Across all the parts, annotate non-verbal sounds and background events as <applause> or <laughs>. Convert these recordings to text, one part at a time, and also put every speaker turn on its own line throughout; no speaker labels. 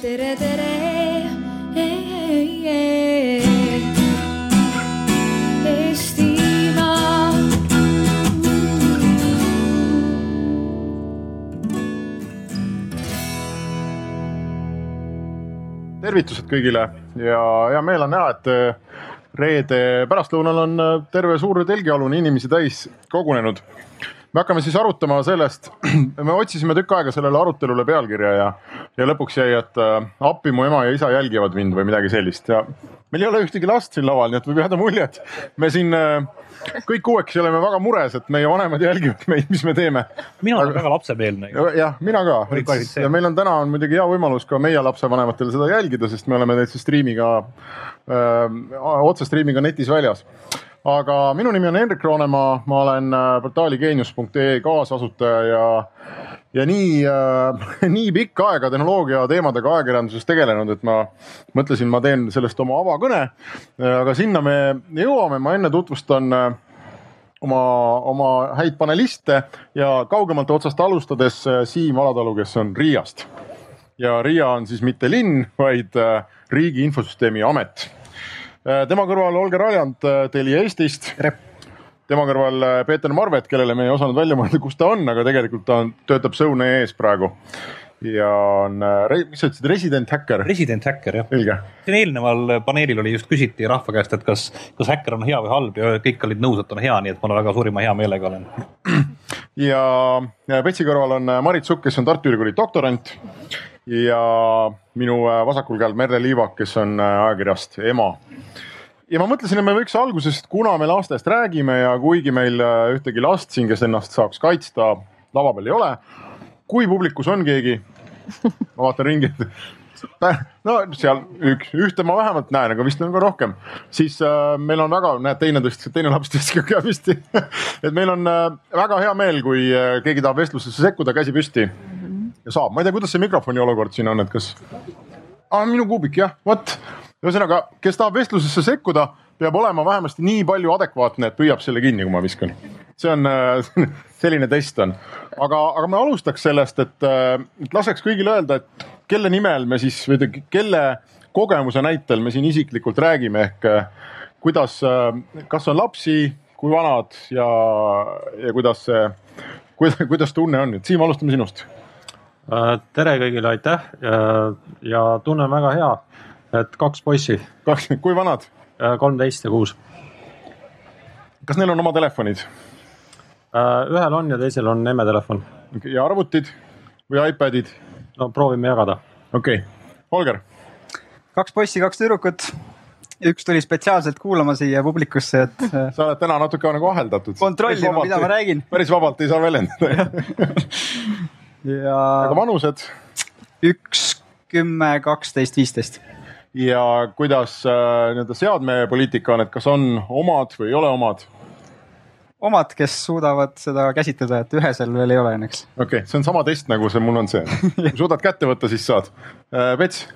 tere, tere. Eestimaa.
tervitused kõigile ja hea meel on näha, et äh, reede pärastlõunal on äh, terve suur telgialune inimesi täis kogunenud. Me hakkame siis arutama sellest, <clears throat> me otsisime tükk aega sellele arutelule pealkirja ja, ja lõpuks jäi, et äh, appi mu ema ja isa jälgivad mind või midagi sellist. Ja meil ei ole ühtegi last siin laval, nii et võib jääda mulje, et me siin äh, kõik kuuekesi oleme väga mures, et meie vanemad jälgivad meid, mis me teeme.
Mina olen väga lapsemeelne.
Ja- jah, mina ka. Ja meil on täna on muidugi hea võimalus ka meie lapsevanematel seda jälgida, sest me oleme täitsa striimiga, otsestriimiga netis väljas. Aga minu nimi on Hendrik Roonemaa, ma olen äh, portaali geenius.ee kaasasutaja ja, ja nii äh, <laughs> nii pikka aega tehnoloogia teemadega ajakirjanduses tegelenud, et ma mõtlesin, ma teen sellest oma avakõne. aga sinna me jõuame, ma enne tutvustan äh, oma, oma häid paneliste ja kaugemalt otsast alustades äh, Siim Alatalu, kes on Riiast. ja Riia on siis mitte linn, vaid äh, Riigi Infosüsteemi Amet. Tema kõrval Olger Aljand äh, Telia Eestist. tema kõrval äh, Peeter Marvet, kellele me ei osanud välja mõelda, kus ta on, aga tegelikult ta on, töötab Sõune ees praegu. ja on, mis sa ütlesid, resident häkker?
resident häkker jah.
selge
siin eelneval paneelil oli just küsiti rahva käest, et kas, kas häkker on hea või halb ja kõik olid nõus, et on hea, nii et ma väga suurima heameelega olen.
ja Petsi kõrval on äh, Marit Sukk, kes on Tartu Ülikooli doktorant ja minu äh, vasakul käel Merle Liivak, kes on äh, ajakirjast Ema. ja ma mõtlesin, et me võiks alguses, kuna me lastest räägime ja kuigi meil äh, ühtegi last siin, kes ennast saaks kaitsta, lava peal ei ole. kui publikus on keegi, ma vaatan ringi, et no seal üks, ühte ma vähemalt näen, aga vist on ka rohkem, siis äh, meil on väga, näed, teine tõstis, teine laps tõstis ka käe püsti. <laughs> et meil on äh, väga hea meel, kui äh, keegi tahab vestlusesse sekkuda, käsi püsti ja saab, ma ei tea, kuidas see mikrofoni olukord siin on, et kas ah,, minu kuubik jah, vot. ühesõnaga, kes tahab vestlusesse sekkuda, peab olema vähemasti nii palju adekvaatne, et püüab selle kinni, kui ma viskan. see on äh, <laughs> selline test on, aga, aga me alustaks sellest, et, äh, et laseks kõigil öelda, et kelle nimel me siis või kelle kogemuse näitel me siin isiklikult räägime ehk äh, kuidas, kas on lapsi, kui vanad ja, ja kuidas see, kuidas, tunne on, et Siim, alustame sinust
Äh, tere kõigile, aitäh ja, ja tunne on väga hea, et kaks poissi,
kaks, kui vanad,
kolmteist ja kuus.
kas neil on oma telefonid
ühel on ja teisel on emme telefon.
ja arvutid või iPadid?
no proovime jagada.
okei okay., Holger,
kaks poissi, kaks tüdrukut. üks tuli spetsiaalselt kuulama siia publikusse, et äh,
sa oled täna natuke nagu aheldatud.
kontrollima, mida ma. räägin
päris vabalt ei saa väljendada. <laughs> <laughs>
ja
aga vanused
üks, kümme, kaksteist, viisteist.
ja kuidas äh, nii-öelda seadmepoliitika on, et kas on omad või ei ole omad?
omad, kes suudavad seda käsitleda, et ühesel veel ei ole õnneks.
okei okay,, see on sama test nagu see mul on see. <laughs> kui suudad kätte võtta, siis saad. Pets,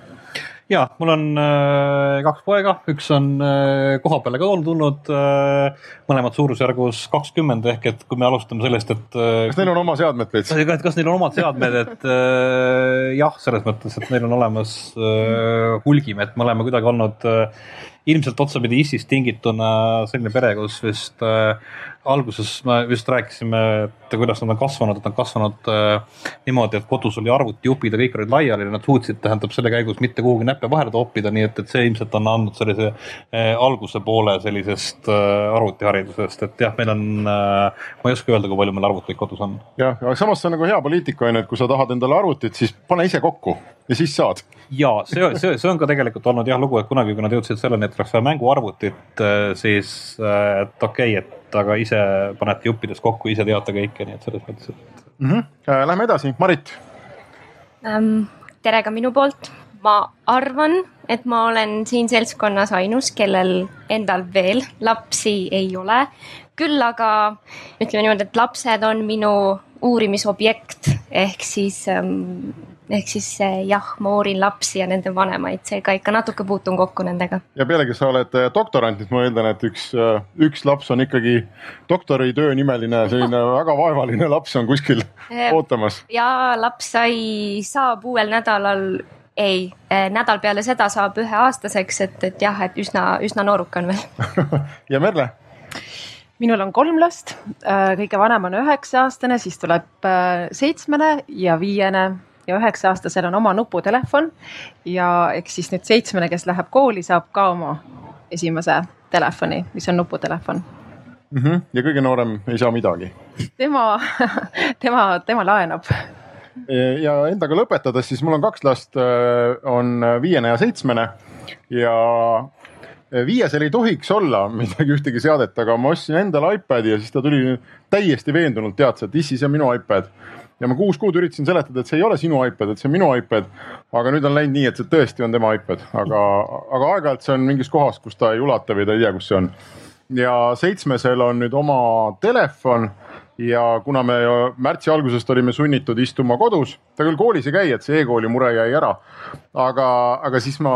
ja mul on äh, kaks poega, üks on äh, koha peale ka tulnud äh,, mõlemad suurusjärgus kakskümmend ehk et kui me alustame sellest, et äh,
kas neil on oma seadmed, Pets?
kas, neil on omad seadmed, et äh, jah, selles mõttes, et neil on olemas äh, hulgim, et me oleme kuidagi olnud äh, ilmselt otsapidi Issist tingituna selline pere, kus vist äh, alguses me just rääkisime, et kuidas nad on kasvanud, et nad on kasvanud äh, niimoodi, et kodus oli arvutijupid ja kõik olid laiali ja nad suutsid, tähendab selle käigus mitte kuhugi näppe vahele toppida, nii et, et see ilmselt on andnud sellise äh, alguse poole sellisest äh, arvutiharidusest, et jah, meil on äh,, ma ei oska öelda, kui palju meil arvuteid kodus on
jah, aga samas see on nagu hea poliitika on ju, et kui sa tahad endale arvutit, siis pane ise kokku ja siis saad.
ja see, see, see on ka tegelikult olnud jah lugu, et kunagi, kui nad jõudsid selleni, et oleks vaja mänguarvutit, siis äh, et okei okay,, et aga ise panete juppides kokku, ise teate kõike, nii et selles mõttes, et
Mm -hmm. Lähme edasi, Marit,
ähm,. tere ka minu poolt, ma arvan, et ma olen siin seltskonnas ainus, kellel endal veel lapsi ei ole. küll aga ütleme niimoodi, et lapsed on minu uurimisobjekt ehk siis ähm, ehk siis äh, jah, ma uurin lapsi ja nende vanemaid, seega ikka natuke puutun kokku nendega.
ja pealegi sa oled äh, doktorant, et ma eeldan, et üks, üks laps on ikkagi doktoritöö nimeline selline <laughs> väga vaevaline laps on kuskil ootamas.
ja laps sai, saab uuel nädalal ei, nädal peale seda saab üheaastaseks, et, et jah, et üsna, üsna nooruk on veel. <laughs>
ja Merle?
minul on kolm last, kõige vanem on üheksa-aastane, siis tuleb seitsmene ja viiene ja üheksa-aastasel on oma nuputelefon ja eks siis nüüd seitsmene, kes läheb kooli, saab ka oma esimese telefoni, mis on nuputelefon
mm. -hmm. ja kõige noorem ei saa midagi.
tema, <laughs> tema, tema laenab.
ja endaga lõpetades, siis mul on kaks last, on viiene ja seitsmene ja viiesel ei tohiks olla midagi, ühtegi seadet, aga ma ostsin endale iPad'i ja siis ta tuli täiesti veendunult teatas, et issi, see on minu iPad ja ma kuus kuud üritasin seletada, et see ei ole sinu iPad, et see on minu iPad. aga nüüd on läinud nii, et see tõesti on tema iPad, aga, aga aeg-ajalt see on mingis kohas, kus ta ei ulata või ta ei tea, kus see on. ja seitsmesel on nüüd oma telefon ja kuna me märtsi algusest olime sunnitud istuma kodus, ta küll koolis ei käi, et see e-kooli mure jäi ära. aga, aga siis ma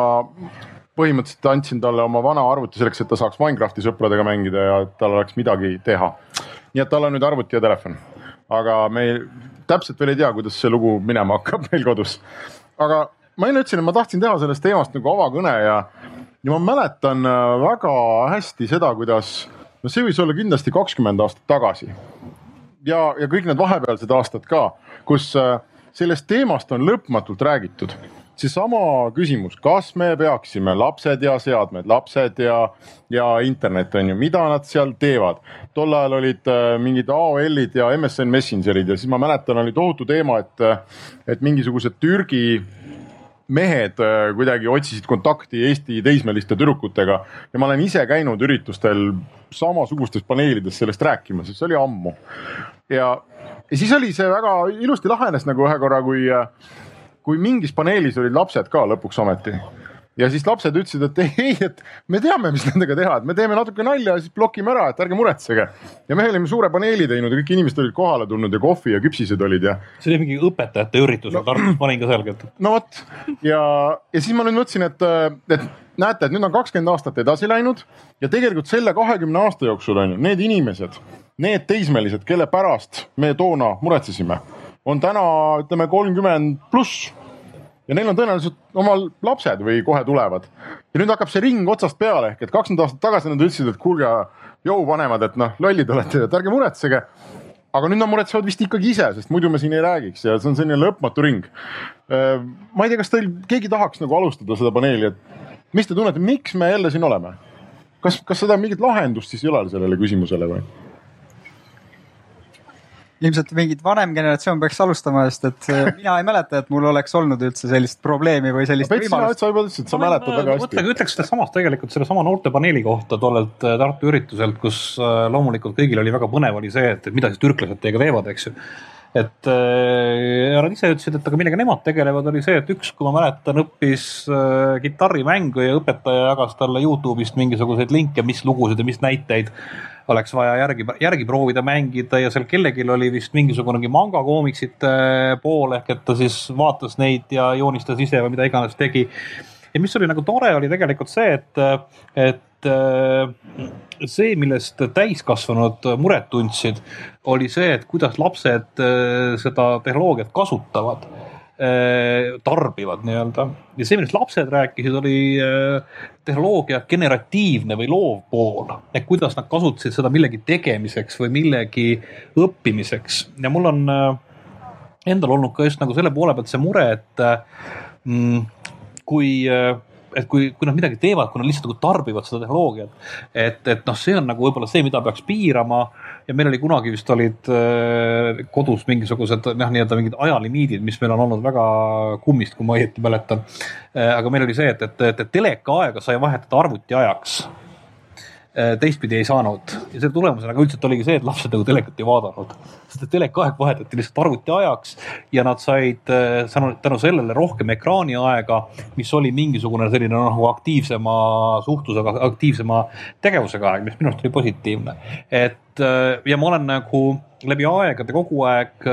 põhimõtteliselt andsin talle oma vana arvuti selleks, et ta saaks Minecrafti sõpradega mängida ja tal oleks midagi teha. nii et tal on nüüd arvuti ja telefon aga me täpselt veel ei tea, kuidas see lugu minema hakkab meil kodus. aga ma enne ütlesin, et ma tahtsin teha sellest teemast nagu avakõne ja, ja ma mäletan äh, väga hästi seda, kuidas, no see võis olla kindlasti kakskümmend aastat tagasi. ja, ja kõik need vahepealsed aastad ka, kus äh, sellest teemast on lõpmatult räägitud seesama küsimus, kas me peaksime lapsed ja seadmed, lapsed ja, ja internet on ju, mida nad seal teevad. tol ajal olid äh, mingid AOL-id ja MSN Messengerid ja siis ma mäletan, oli tohutu teema, et, äh, et mingisugused Türgi mehed äh, kuidagi otsisid kontakti Eesti teismeliste tüdrukutega ja ma olen ise käinud üritustel samasugustes paneelides sellest rääkimas, see oli ammu. ja, ja siis oli see väga ilusti lahenes nagu ühe korra, kui kui mingis paneelis olid lapsed ka lõpuks ometi ja siis lapsed ütlesid, et ei, et me teame, mis nendega teha, et me teeme natuke nalja ja siis blokime ära, et ärge muretsege. ja me olime suure paneeli teinud ja kõik inimesed olid kohale tulnud ja kohvi ja küpsised olid ja.
see oli mingi õpetajate üritus no, Tartus, ma olin ka seal.
no vot ja, ja siis ma nüüd mõtlesin, et, et näete, et nüüd on kakskümmend aastat edasi läinud ja tegelikult selle kahekümne aasta jooksul on ju need inimesed, need teismelised, kelle pärast me toona muretsesime, on täna ütleme kolmkümmend pluss ja neil on tõenäoliselt omal lapsed või kohe tulevad. ja nüüd hakkab see ring otsast peale ehk et kakskümmend aastat tagasi nad ütlesid, et kuulge, jõu vanemad, et noh, lollid olete, et ärge muretsege. aga nüüd nad muretsevad vist ikkagi ise, sest muidu me siin ei räägiks ja see on selline lõpmatu ring. Äh, ma ei tea, kas teil keegi tahaks nagu alustada seda paneeli, et mis te tunnete, miks me jälle siin oleme? kas, kas seda mingit lahendust siis ei ole sellele küsimusele või?
Ilmselt mingid vanem generatsioon peaks alustama, sest et äh, mina ei mäleta, et mul oleks olnud üldse sellist probleemi või sellist
no, võimalust. sa juba ütlesid, et sa mäletad väga hästi.
mõtle, ütleks sedasama tegelikult sellesama noortepaneeli kohta tollelt äh, Tartu ürituselt, kus äh, loomulikult kõigil oli väga põnev, oli see, et, et mida siis türklased teiega teevad, eks ju et äh, nad ise ütlesid, et aga millega nemad tegelevad, oli see, et üks, kui ma mäletan, õppis äh, kitarrimängu ja õpetaja jagas talle Youtube'ist mingisuguseid linke, mis lugusid ja mis näiteid oleks vaja järgi, järgi proovida mängida ja seal kellelgi oli vist mingisugunegi manga koomiksite pool ehk et ta siis vaatas neid ja joonistas ise või mida iganes tegi. ja mis oli nagu tore, oli tegelikult see, et, et see, millest täiskasvanud muret tundsid, oli see, et kuidas lapsed seda tehnoloogiat kasutavad Äh, tarbivad nii-öelda. ja see, millest lapsed rääkisid, oli äh, tehnoloogia generatiivne või loov pool. et kuidas nad kasutasid seda millegi tegemiseks või millegi õppimiseks ja mul on äh, endal olnud ka just nagu selle poole pealt see mure, et mm, kui et kui, kui nad midagi teevad, kui nad lihtsalt nagu tarbivad seda tehnoloogiat, et, et noh, see on nagu võib-olla see, mida peaks piirama. Ja meil oli kunagi vist olid äh, kodus mingisugused noh, nii-öelda mingid ajalimiidid, mis meil on olnud väga kummist, kui ma õieti mäletan äh,. aga meil oli see, et, et, et, teleka aega sai vahetada arvuti ajaks Äh, teistpidi ei saanud ja selle tulemusena ka üldiselt oligi see, et lapsed nagu telekat ei vaadanud. sest et telekaaeg vahetati lihtsalt arvuti ajaks ja nad said äh, tänu, sellele rohkem ekraaniaega, mis oli mingisugune selline nagu aktiivsema suhtlusega, aktiivsema tegevusega aeg, mis minu arust oli positiivne. et äh, ja ma olen nagu läbi aegade kogu aeg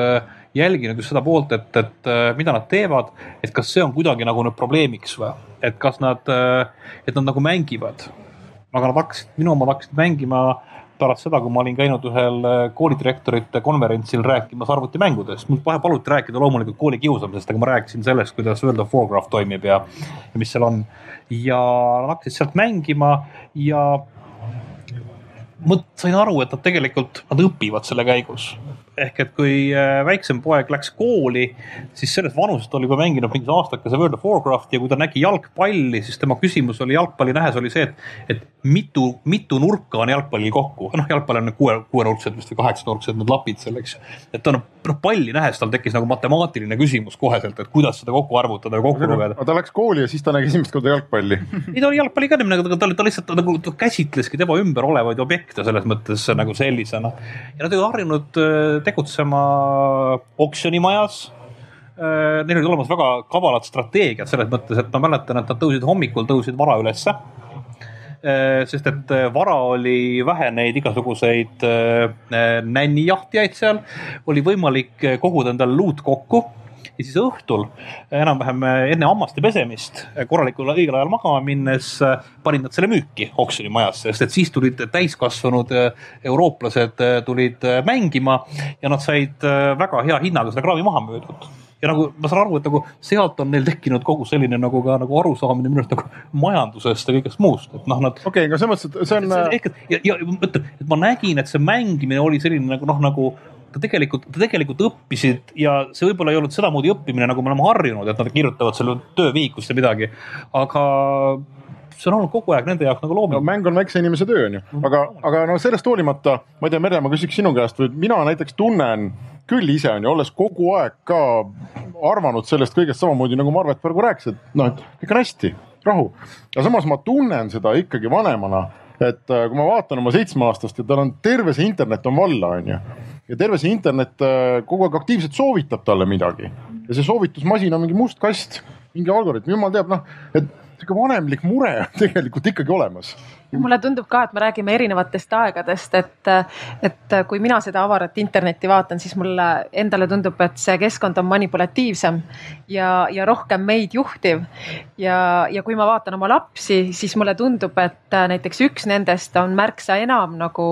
jälginud just seda poolt, et, et mida nad teevad, et kas see on kuidagi nagu nüüd probleemiks või, et kas nad, et nad nagu mängivad aga nad hakkasid, minu omad hakkasid mängima pärast seda, kui ma olin käinud ühel äh, koolidirektorite konverentsil rääkimas arvutimängudest. mult vahe paluti rääkida loomulikult kooli kiusamisest, aga ma rääkisin sellest, kuidas World of Warcraft toimib ja, ja mis seal on. ja nad hakkasid sealt mängima ja ma sain aru, et nad tegelikult, nad õpivad selle käigus ehk et kui äh, väiksem poeg läks kooli, siis sellest vanusest oli juba mänginud mingi aastakese World of Warcrafti ja kui ta nägi jalgpalli, siis tema küsimus oli jalgpalli nähes oli see, et, et mitu, mitu nurka on jalgpallil kokku. noh, jalgpall on kuue, kuuenurksed vist või kaheksanurksed need lapid seal, eks et ta noh, noh palli nähes tal tekkis nagu matemaatiline küsimus koheselt, et kuidas seda kokku arvutada ja kokku lugeda.
ta läks kooli ja siis ta nägi esimest korda jalgpalli
ei, ta oli jalgpalli ka niimoodi, aga ta, ta lihtsalt ta, nagu ta käsitleski tema ümber olevaid objekte selles mõttes nagu sellisena. ja nad olid harjunud äh, tegutsema oksjonimajas. Äh, neil olid olemas väga kavalad strateegiad selles mõttes, et ma mäletan, et nad tõusid hommikul, tõusid vara ülesse. Äh, sest et äh, vara oli vähe neid igasuguseid nännijahtijaid seal, oli võimalik koguda endale luut kokku ja siis õhtul enam-vähem enne hammaste pesemist korralikul õigel ajal magama minnes panid nad selle müüki oksjonimajasse, sest et siis tulid täiskasvanud eurooplased tulid mängima ja nad said väga hea hinnaga seda kraavi maha müüdud ja nagu ma saan aru, et nagu sealt on neil tekkinud kogu selline nagu ka nagu arusaamine minu arust nagu majandusest ja kõigest muust, et noh, nad.
okei okay,, aga selles mõttes, et see on.
ehk et ja, ja ma ütlen, et ma nägin, et see mängimine oli selline nagu noh, nagu ta tegelikult, ta tegelikult õppisid ja see võib-olla ei olnud sedamoodi õppimine, nagu me oleme harjunud, et nad kirjutavad selle töövihikusse midagi. aga see on olnud kogu aeg nende jaoks nagu looming
no,. mäng on väikse inimese töö, on ju, aga, aga no sellest hoolimata, ma ei tea, Merle, ma küsiks sinu käest või mina näiteks tunnen küll ise on ju, olles kogu aeg ka arvanud sellest kõigest samamoodi nagu Marvet praegu rääkis, et noh, et kõik on hästi, rahu. aga samas ma tunnen seda ikkagi vanemana, et äh, kui ma vaatan oma seitsmeaastast ja tal on terve see internet on valla, on ju. Ja terve see internet äh, kogu aeg aktiivselt soovitab talle midagi. Ja see soovitusmasin on mingi must kast, mingi algoritm, jumal teab, noh, et sihuke vanemlik mure on <laughs> tegelikult ikkagi olemas.
Mulle tundub ka, et me räägime erinevatest aegadest, et, et kui mina seda avarat internetti vaatan, siis mulle endale tundub, et see keskkond on manipulatiivsem ja, ja rohkem meid juhtiv. ja, ja kui ma vaatan oma lapsi, siis mulle tundub, et näiteks üks nendest on märksa enam nagu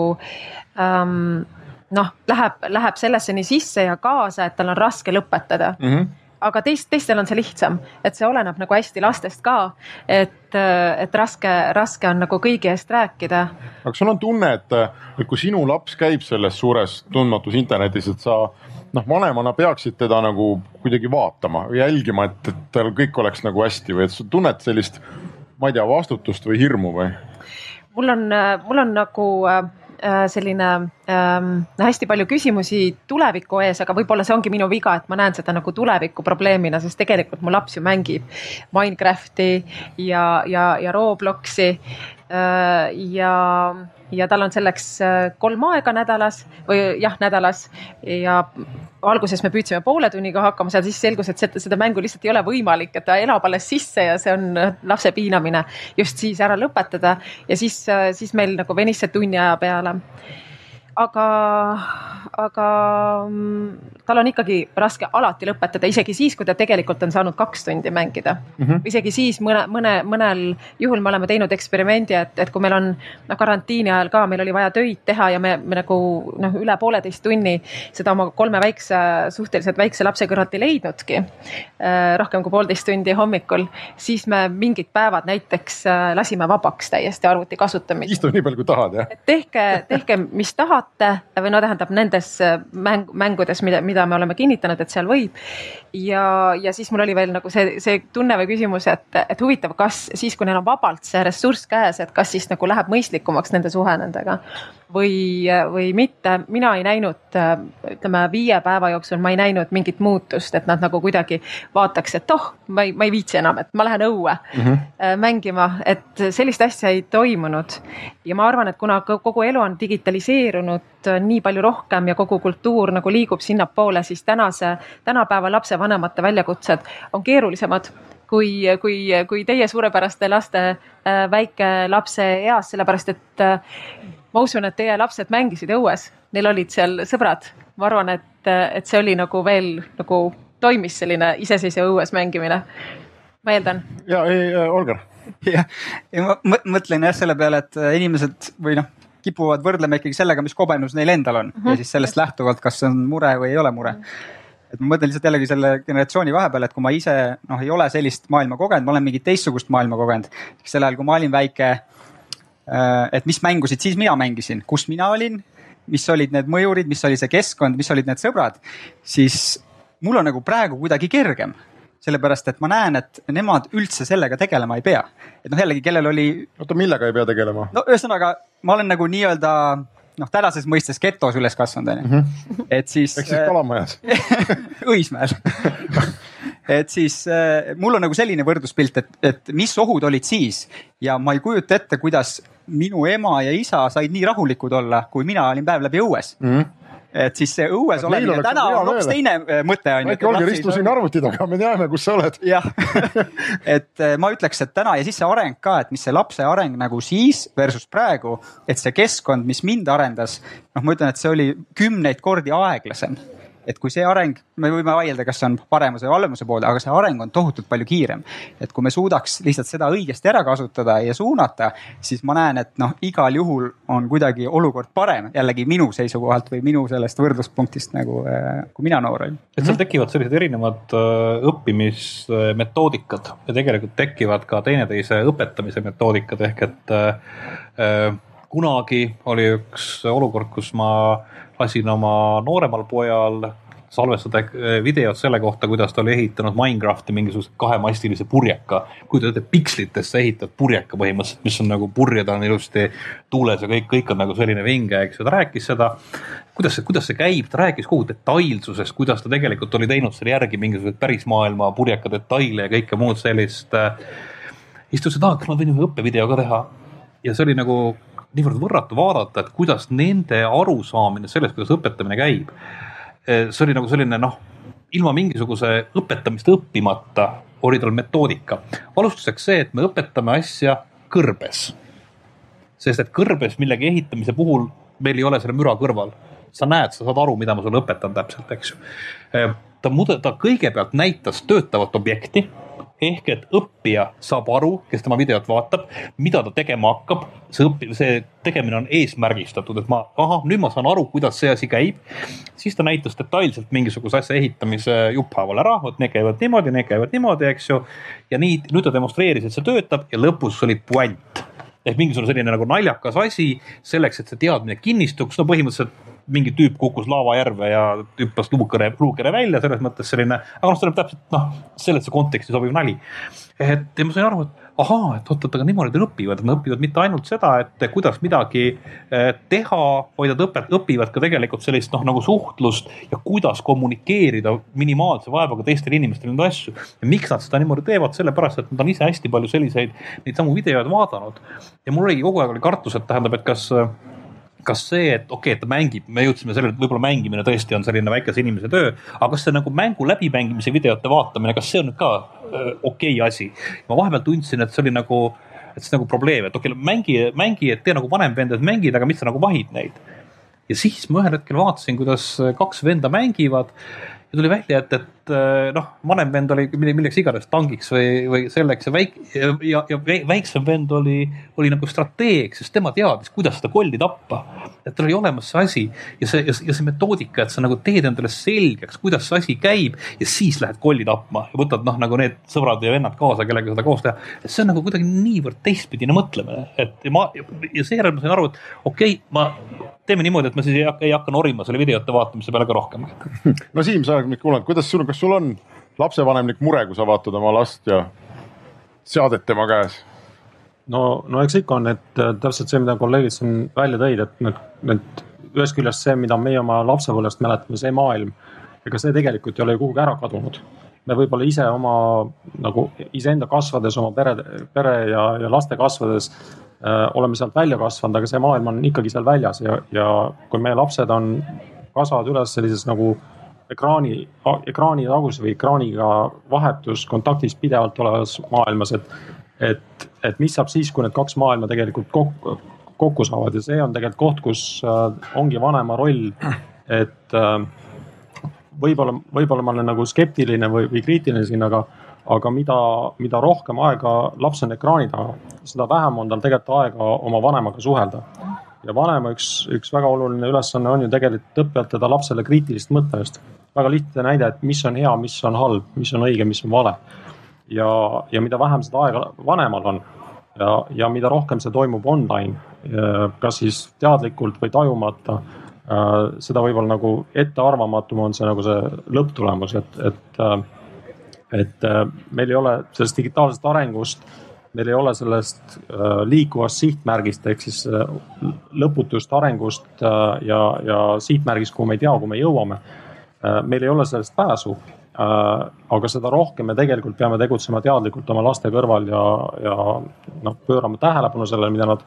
ähm, noh, läheb, läheb sellesse nii sisse ja kaasa, et tal on raske lõpetada mm. -hmm aga teist, teistel on see lihtsam, et see oleneb nagu hästi lastest ka. et, et raske, raske on nagu kõigi eest rääkida.
aga sul on tunne, et, et kui sinu laps käib selles suures tundmatus internetis, et sa noh, vanemana peaksid teda nagu kuidagi vaatama, jälgima, et, et tal kõik oleks nagu hästi või et sa tunned sellist, ma ei tea, vastutust või hirmu või?
mul on, mul on nagu Äh, selline ähm, hästi palju küsimusi tuleviku ees, aga võib-olla see ongi minu viga, et ma näen seda nagu tuleviku probleemina, sest tegelikult mu laps ju mängib Minecrafti ja, ja, ja Robloksi äh, ja ja tal on selleks äh, kolm aega nädalas või jah, nädalas. Ja alguses me püüdsime poole tunniga hakkama saada, siis selgus, et seda, seda mängu lihtsalt ei ole võimalik, et ta elab alles sisse ja see on äh, lapse piinamine just siis ära lõpetada. Ja siis, äh, siis meil nagu venis see tunni aja peale aga, aga mm, tal on ikkagi raske alati lõpetada, isegi siis, kui ta tegelikult on saanud kaks tundi mängida mm. -hmm. isegi siis mõne, mõne, mõnel juhul me oleme teinud eksperimendi, et, et kui meil on noh, karantiini ajal ka, meil oli vaja töid teha ja me, me nagu noh, üle pooleteist tunni seda oma kolme väikse, suhteliselt väikse lapse kõrvalt ei leidnudki äh,. rohkem kui poolteist tundi hommikul, siis me mingid päevad näiteks äh, lasime vabaks täiesti arvuti kasutamist.
istu nii palju, kui tahad, jah?
tehke, tehke, mis tahate saate või no tähendab nendes äh, mäng, mängudes, mida, mida me oleme kinnitanud, et seal võib. Ja, ja siis mul oli veel nagu see, see tunne või küsimus, et, et huvitav, kas siis, kui neil on vabalt see ressurss käes, et kas siis nagu läheb mõistlikumaks nende suhe nendega või, või mitte. mina ei näinud, ütleme viie päeva jooksul ma ei näinud mingit muutust, et nad nagu kuidagi vaataks, et oh, ma ei, ma ei viitsi enam, et ma lähen õue mm -hmm. mängima, et sellist asja ei toimunud. ja ma arvan, et kuna kogu elu on digitaliseerunud nii palju rohkem ja kogu kultuur nagu liigub sinnapoole, siis tänase, tänapäeva lapsevanemate väljakutsed on keerulisemad kui, kui, kui teie suurepäraste laste äh, väike lapse eas, sellepärast et äh, ma usun, et teie lapsed mängisid õues, neil olid seal sõbrad. ma arvan, et, et see oli nagu veel nagu toimis selline iseseisev õues mängimine. ma eeldan.
ja ei, Olgar.
jah, <laughs> ja ma mõtlen jah selle peale, et inimesed või noh, kipuvad võrdlema ikkagi sellega, mis kogemus neil endal on mm -hmm. ja siis sellest lähtuvalt, kas see on mure või ei ole mure mm. -hmm et ma mõtlen lihtsalt jällegi selle generatsiooni vahepeal, et kui ma ise noh, ei ole sellist maailma kogenud, ma olen mingit teistsugust maailma kogenud. sel ajal, kui ma olin väike, äh, et mis mängusid siis mina mängisin, kus mina olin, mis olid need mõjurid, mis oli see keskkond, mis olid need sõbrad, siis mul on nagu praegu kuidagi kergem sellepärast et ma näen, et nemad üldse sellega tegelema ei pea. et noh, jällegi, kellel oli.
oota, millega ei pea tegelema?
no ühesõnaga, ma olen nagu nii-öelda noh, tänases mõistes getos üles kasvanud, onju. Mhm. et siis.
ehk siis Kalamajas <laughs>
Õismäel <laughs> et siis äh, mul on nagu selline võrdluspilt, et, et mis ohud olid siis ja ma ei kujuta ette, kuidas minu ema ja isa said nii rahulikud olla, kui mina olin päev läbi õues mm. -hmm et siis see õues olemine täna on hoopis teine äh, mõte on
ju. väike Olger, istu siin arvuti taga, me teame, kus sa oled.
jah, <laughs> et äh, ma ütleks, et täna ja siis see areng ka, et mis see lapse areng nagu siis versus praegu, et see keskkond, mis mind arendas, noh, ma ütlen, et see oli kümneid kordi aeglasem et kui see areng, me võime vaielda, kas see on paremuse või halvemuse poole, aga see areng on tohutult palju kiirem. et kui me suudaks lihtsalt seda õigesti ära kasutada ja suunata, siis ma näen, et noh, igal juhul on kuidagi olukord parem jällegi minu seisukohalt või minu sellest võrdluspunktist nagu, äh, kui mina noor olin.
et seal tekivad sellised erinevad äh, õppimismetoodikad ja tegelikult tekivad ka teineteise õpetamise metoodikad ehk et äh, kunagi oli üks olukord, kus ma lasin oma nooremal pojal salvestada eh, videot selle kohta, kuidas ta oli ehitanud Minecrafti mingisuguse kahemastilise purjeka. kujutate ette, pikslitesse ehitad purjeka põhimõtteliselt, mis on nagu purjed on ilusti tuules ja kõik, kõik on nagu selline vinge, eks ju, ta rääkis seda. kuidas see, kuidas see käib, ta rääkis kogu detailsusest, kuidas ta tegelikult oli teinud selle järgi mingisuguseid pärismaailma purjeka detaile ja kõike muud sellist. istusin, et aa, kas ma võin ühe õppevideo ka teha. ja see oli nagu niivõrd võrratu vaadata, et kuidas nende arusaamine sellest, kuidas õpetamine käib. Eh, see oli nagu selline noh, ilma mingisuguse õpetamist õppimata oli tal metoodika. alustuseks see, et me õpetame asja kõrbes. sest et kõrbes millegi ehitamise puhul meil ei ole selle müra kõrval. sa näed, sa saad aru, mida ma sulle õpetan täpselt, eks ju. Eh, ta mude-, ta kõigepealt näitas töötavat objekti ehk et õppija saab aru, kes tema videot vaatab, mida ta tegema hakkab. see õpi-, see tegemine on eesmärgistatud, et ma, ahah, nüüd ma saan aru, kuidas see asi käib. siis ta näitas detailselt mingisuguse asja ehitamise jupphaaval ära, vot need käivad niimoodi, need käivad niimoodi, eks ju. ja nii, nüüd ta demonstreeris, et see töötab ja lõpus oli puänt ehk mingisugune selline nagu naljakas asi selleks, et see teadmine kinnistuks, no põhimõtteliselt mingi tüüp kukkus laavajärve ja hüppas luukere, luukere välja, selles mõttes selline, aga noh, see on täpselt noh, sellesse konteksti sobiv nali. et ja ma sain aru, et ahaa, et oot-oot, aga niimoodi nad õpivad, nad õpivad mitte ainult seda, et kuidas midagi eh, teha, vaid nad õpet-, õpivad ka tegelikult sellist noh, nagu suhtlust ja kuidas kommunikeerida minimaalse vaevaga teistele inimestele neid asju. ja miks nad seda niimoodi teevad, sellepärast et nad on ise hästi palju selliseid, neid samu videoid vaadanud. ja mul oligi kogu aeg oli kartus, et tähendab, et kas kas see, et okei okay,, et ta mängib, me jõudsime sellele, et võib-olla mängimine tõesti on selline väikese inimese töö, aga kas see nagu mängu läbimängimise videote vaatamine, kas see on ka äh, okei okay asi? ma vahepeal tundsin, et see oli nagu, et see nagu probleem, et okei okay,, mängi, mängi, et tee nagu vanem vend, et mängid, aga mis sa nagu vahid neid. ja siis ma ühel hetkel vaatasin, kuidas kaks venda mängivad ja tuli välja, et, et äh, noh, vanem vend oli milleks iganes tangiks või, või selleks ja väik- ja, ja, väiksem vend oli, oli nagu strateeg, sest tema teadis, kuidas seda kolli tappa. et tal oli olemas see asi ja see, ja see metoodika, et sa nagu teed endale selgeks, kuidas see asi käib ja siis lähed kolli tapma ja võtad noh, nagu need sõbrad ja vennad kaasa, kellega seda koos teha. et see on nagu kuidagi niivõrd teistpidine mõtlemine, et ma ja seejärel ma sain aru, et okei okay,, ma teeme niimoodi, et ma siis ei hakka, ei hakka norima selle videote vaatamise peale ka rohkem. <laughs>
no Siim, sa oled nüüd kuulanud, kuidas sul, kas sul on lapsevanemlik mure, kui sa vaatad oma last ja seadet tema käes?
no, no eks ikka on, et äh, täpselt see, mida kolleegid siin välja tõid, et need, need ühest küljest see, mida meie oma lapsepõlvest mäletame, see maailm, ega see tegelikult ei ole ju kuhugi ära kadunud. me võib-olla ise oma nagu iseenda kasvades, oma pere, pere ja, ja laste kasvades Äh, oleme sealt välja kasvanud, aga see maailm on ikkagi seal väljas ja, ja kui meie lapsed on, kasvavad üles sellises nagu ekraani, ekraani tagus või ekraaniga vahetus kontaktis pidevalt olevas maailmas, et, et, et mis saab siis, kui need kaks maailma tegelikult kokku, kokku saavad ja see on tegelikult koht, kus äh, ongi vanema roll, et äh, võib-olla, võib-olla ma olen nagu skeptiline või, või kriitiline siin, aga aga mida, mida rohkem aega laps on ekraani taga, seda vähem on tal tegelikult aega oma vanemaga suhelda. Ja vanema üks, üks väga oluline ülesanne on ju tegelikult õpetada lapsele kriitilist mõtlemist. väga lihtne näide, et mis on hea, mis on halb, mis on õige, mis on vale. ja, ja mida vähem seda aega vanemal on ja, ja mida rohkem see toimub online, kas siis teadlikult või tajumata, seda võib-olla nagu ettearvamatum on see nagu see lõpptulemus, et, et et meil ei ole sellest digitaalsest arengust meil ei ole sellest äh, liikuvast sihtmärgist ehk siis äh, lõputust arengust äh, ja, ja sihtmärgist, kuhu me ei tea, kuhu me jõuame. meil ei ole sellest pääsu. aga seda rohkem me tegelikult peame tegutsema teadlikult oma laste kõrval ja, ja noh, pöörama tähelepanu sellele, mida nad,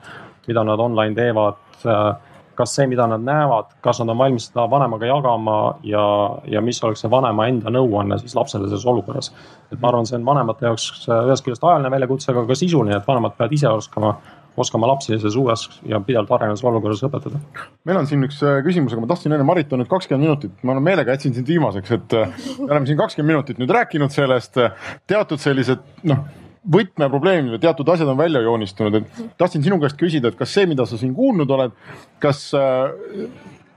mida nad online teevad kas see, mida nad näevad, kas nad on valmis seda vanemaga jagama ja, ja mis oleks see vanema enda nõuanne siis lapsele selles olukorras. et ma arvan, see on vanemate jaoks ühest küljest ajaline väljakutse, aga ka sisuline, et vanemad peavad ise oskama oskama lapsi selles uues ja pidevalt arenevas olukorras õpetada.
meil on siin üks äh, küsimus, aga ma tahtsin enne Marit on nüüd kakskümmend minutit, ma meelega jätsin sind viimaseks, et äh, me oleme siin kakskümmend minutit nüüd rääkinud sellest, teatud sellised noh võtmeprobleemid või teatud asjad on välja joonistunud, et tahtsin sinu käest küsida, et kas see, mida sa siin kuulnud oled, kas, äh,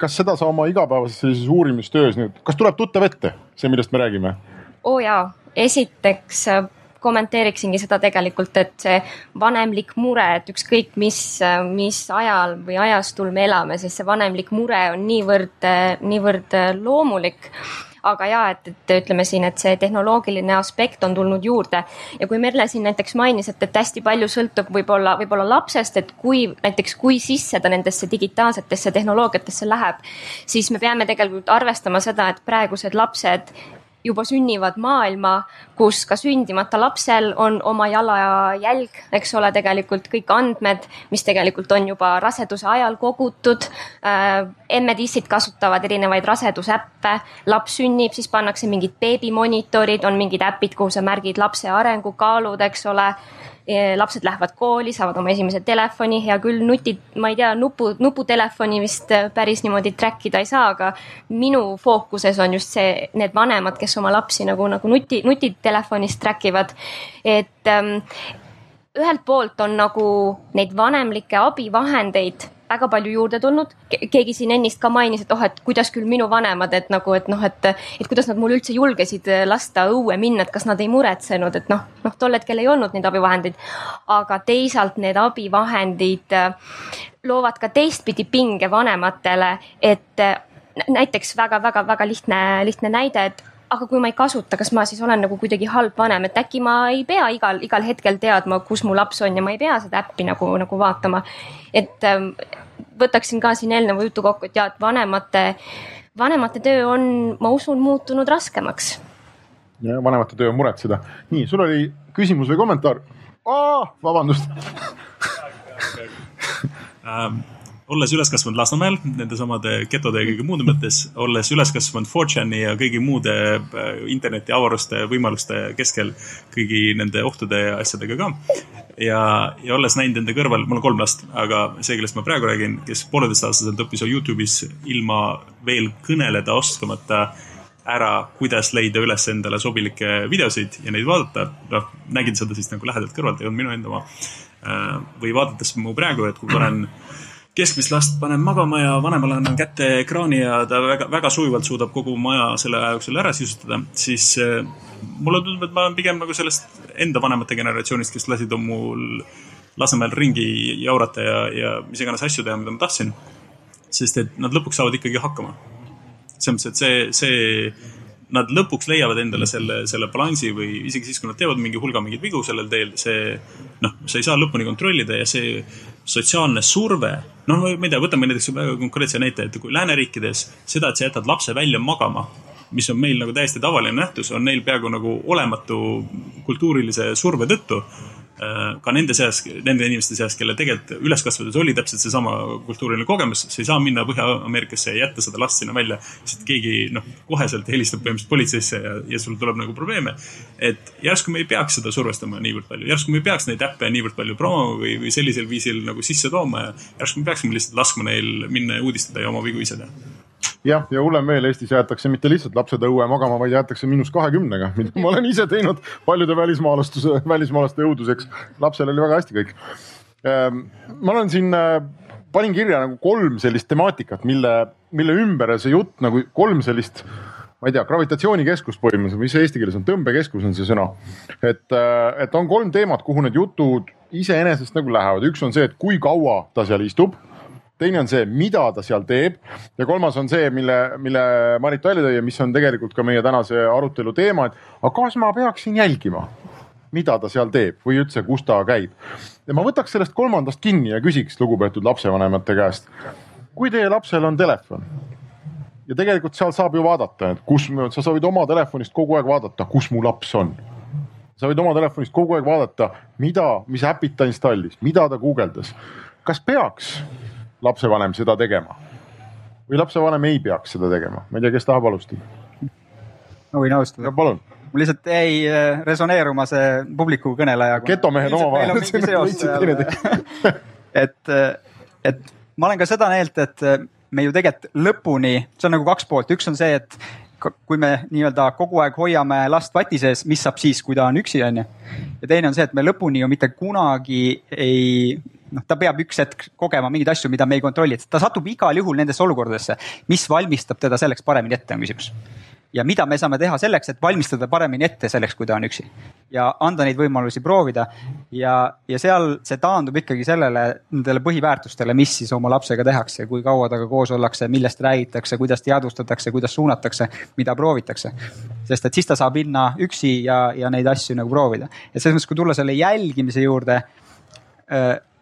kas seda sa oma igapäevases sellises uurimistöös nüüd, kas tuleb tuttav ette, see, millest me räägime?
oo oh jaa, esiteks äh, kommenteeriksingi seda tegelikult, et see vanemlik mure, et ükskõik mis, äh, mis ajal või ajastul me elame, siis see vanemlik mure on niivõrd, niivõrd loomulik aga ja et, et ütleme siin, et see tehnoloogiline aspekt on tulnud juurde. Ja kui Merle siin näiteks mainis, et, et hästi palju sõltub võib-olla, võib-olla lapsest, et kui näiteks, kui sisse ta nendesse digitaalsetesse tehnoloogiatesse läheb, siis me peame tegelikult arvestama seda, et praegused lapsed juba sünnivad maailma, kus ka sündimata lapsel on oma jalajälg, eks ole, tegelikult kõik andmed, mis tegelikult on juba raseduse ajal kogutud äh,. emmed-issid kasutavad erinevaid rasedusäppe, laps sünnib, siis pannakse mingid beebimonitorid, on mingid äpid, kuhu sa märgid lapse arengukaalud, eks ole lapsed lähevad kooli, saavad oma esimese telefoni, hea küll, nutid, ma ei tea, nupu, nuputelefoni vist äh, päris niimoodi track ida ei saa, aga minu fookuses on just see, need vanemad, kes oma lapsi nagu, nagu nuti, nutitelefonist track ivad. et ähm, ühelt poolt on nagu neid vanemlikke abivahendeid väga palju juurde tulnud. keegi siin ennist ka mainis, et oh, et kuidas küll minu vanemad, et nagu, et noh, et, et kuidas nad mul üldse julgesid lasta õue minna, et kas nad ei muretsenud, et noh, noh tol hetkel ei olnud neid abivahendeid. aga teisalt need abivahendid äh, loovad ka teistpidi pinge vanematele, et äh, näiteks väga-väga-väga lihtne, lihtne näide, et aga kui ma ei kasuta, kas ma siis olen nagu kuidagi halb vanem, et äkki ma ei pea igal, igal hetkel teadma, kus mu laps on ja ma ei pea seda äppi nagu, nagu vaatama. et ähm, võtaksin ka siin eelneva jutu kokku, et ja, et vanemate, vanemate töö on, ma usun, muutunud raskemaks.
vanemate töö on muretseda. nii, sul oli küsimus või kommentaar? vabandust <laughs>
ähm, olles üles kasvanud Lasnamäel nende samade getode ja kõige muude mõttes, olles üles kasvanud 4chan'i ja kõigi muude äh, interneti avaruste võimaluste keskel kõigi nende ohtude ja asjadega ka. ja, ja olles näinud enda kõrval, mul on kolm last, aga see, kellest ma praegu räägin, kes pooleteistaastaselt õppis Youtube'is ilma veel kõneleda oskamata ära, kuidas leida üles endale sobilikke videosid ja neid vaadata. noh, nägin seda siis nagu lähedalt kõrvalt, ei olnud minu enda oma. Äh, või vaadates mu praegu, et kui panen keskmist last panen magama ja vanemale annan kätte ekraani ja ta väga, väga sujuvalt suudab kogu maja selle aja jooksul ära sisustada, siis äh, mulle tundub, et ma olen pigem nagu sellest enda vanemate generatsioonist, kes lasid mul Lasnamäel ringi jaurata ja, ja mis iganes asju teha, mida ma tahtsin. sest et nad lõpuks saavad ikkagi hakkama. selles mõttes, et see, see nad lõpuks leiavad endale selle, selle balansi või isegi siis, kui nad teevad mingi hulga mingeid vigu sellel teel, see noh, sa ei saa lõpuni kontrollida ja see sotsiaalne surve, noh, ma ei tea, võtame näiteks väga konkreetse näite, et kui lääneriikides seda, et sa jätad lapse välja magama, mis on meil nagu täiesti tavaline nähtus, on neil peaaegu nagu olematu kultuurilise surve tõttu ka nende seas, nende inimeste seas, kelle tegelikult üles kasvades oli täpselt seesama kultuuriline kogemus, sa ei saa minna Põhja-Ameerikasse ja jätta seda last sinna välja, sest keegi noh, koheselt helistab põhimõtteliselt politseisse ja, ja sul tuleb nagu probleeme. et järsku me ei peaks seda survestama niivõrd palju, järsku me ei peaks neid äppe niivõrd palju promoma või, või sellisel viisil nagu sisse tooma ja järsku me peaksime lihtsalt laskma neil minna ja uudistada ja oma vigu ise teha
jah, ja hullem veel, Eestis jäetakse mitte lihtsalt lapsed õue magama, vaid jäetakse miinus kahekümnega, mida <laughs> ma olen ise teinud paljude välismaalastuse, välismaalaste õuduseks. lapsel oli väga hästi kõik. Ehm, ma olen siin äh, panin kirja nagu kolm sellist temaatikat, mille, mille ümber see jutt nagu kolm sellist ma ei tea, gravitatsioonikeskus põhimõtteliselt, mis eesti keeles on, tõmbekeskus on see sõna. et, äh, et on kolm teemat, kuhu need jutud iseenesest nagu lähevad, üks on see, et kui kaua ta seal istub teine on see, mida ta seal teeb ja kolmas on see, mille, mille Marit välja tõi ja mis on tegelikult ka meie tänase arutelu teema, et aga kas ma peaksin jälgima, mida ta seal teeb või üldse, kus ta käib. ja ma võtaks sellest kolmandast kinni ja küsiks lugupeetud lapsevanemate käest. kui teie lapsel on telefon ja tegelikult seal saab ju vaadata, et kus, sa soovid oma telefonist kogu aeg vaadata, kus mu laps on sa võid oma telefonist kogu aeg vaadata, mida, mis äpid ta installis, mida ta guugeldas. kas peaks lapsevanem seda tegema või lapsevanem ei peaks seda tegema, ma ei tea, kes tahab alustada?
ma võin alustada.
palun.
mul lihtsalt jäi äh, resoneeruma see publiku kõneleja.
getomehed omavahel. <laughs>
et, äh, et ma olen ka seda meelt, et äh, me ju tegelikult lõpuni, see on nagu kaks poolt, üks on see, et kui me nii-öelda kogu aeg hoiame last vati sees, mis saab siis, kui ta on üksi, on ju. ja teine on see, et me lõpuni ju mitte kunagi ei noh, ta peab üks hetk kogema mingeid asju, mida me ei kontrolli, et ta satub igal juhul nendesse olukordadesse, mis valmistab teda selleks paremini ette, on küsimus. ja mida me saame teha selleks, et valmistada paremini ette selleks, kui ta on üksi ja anda neid võimalusi proovida. ja, ja seal see taandub ikkagi sellele, nendele põhiväärtustele, mis siis oma lapsega tehakse, kui kaua temaga koos ollakse, millest räägitakse, kuidas teadvustatakse, kuidas suunatakse, mida proovitakse. sest et siis ta saab minna üksi ja, ja neid asju nagu proovida. et selles mõttes, kui tulla selle jälgimise juurde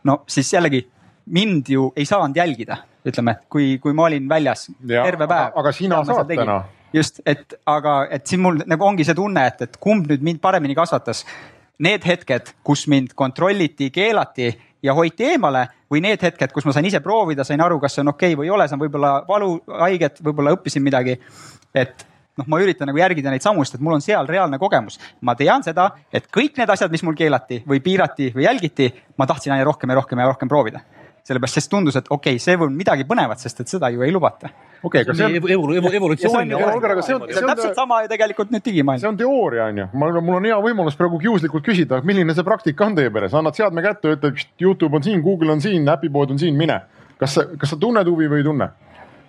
no siis jällegi mind ju ei saanud jälgida, ütleme, kui, kui ma olin väljas ja, terve päev.
aga sina saad täna.
just, et aga, et siin mul nagu ongi see tunne, et, et kumb nüüd mind paremini kasvatas. Need hetked, kus mind kontrolliti, keelati ja hoiti eemale või need hetked, kus ma sain ise proovida, sain aru, kas see on okei okay või ei ole, saan võib-olla valu, haiget, võib-olla õppisin midagi. et noh, ma üritan nagu järgida neid samu, sest et mul on seal reaalne kogemus. ma tean seda, et kõik need asjad, mis mul keelati või piirati või jälgiti, ma tahtsin aina rohkem ja rohkem ja rohkem proovida. sellepärast, sest tundus, et okei okay,, see on midagi põnevat, sest et seda ju ei lubata.
okei okay,, aga see on
evolu-, evolu-, evolutsioon.
see on, täpselt sama ju tegelikult nüüd digimaailm.
see on teooria on ju, mul, mul on hea võimalus praegu kiuslikult küsida, milline see praktika on teie peres, annad seadme kätte, ütled Youtube on siin, Google on siin, äpipood on siin, mine. kas sa, kas sa tunned huvi või ei tunne?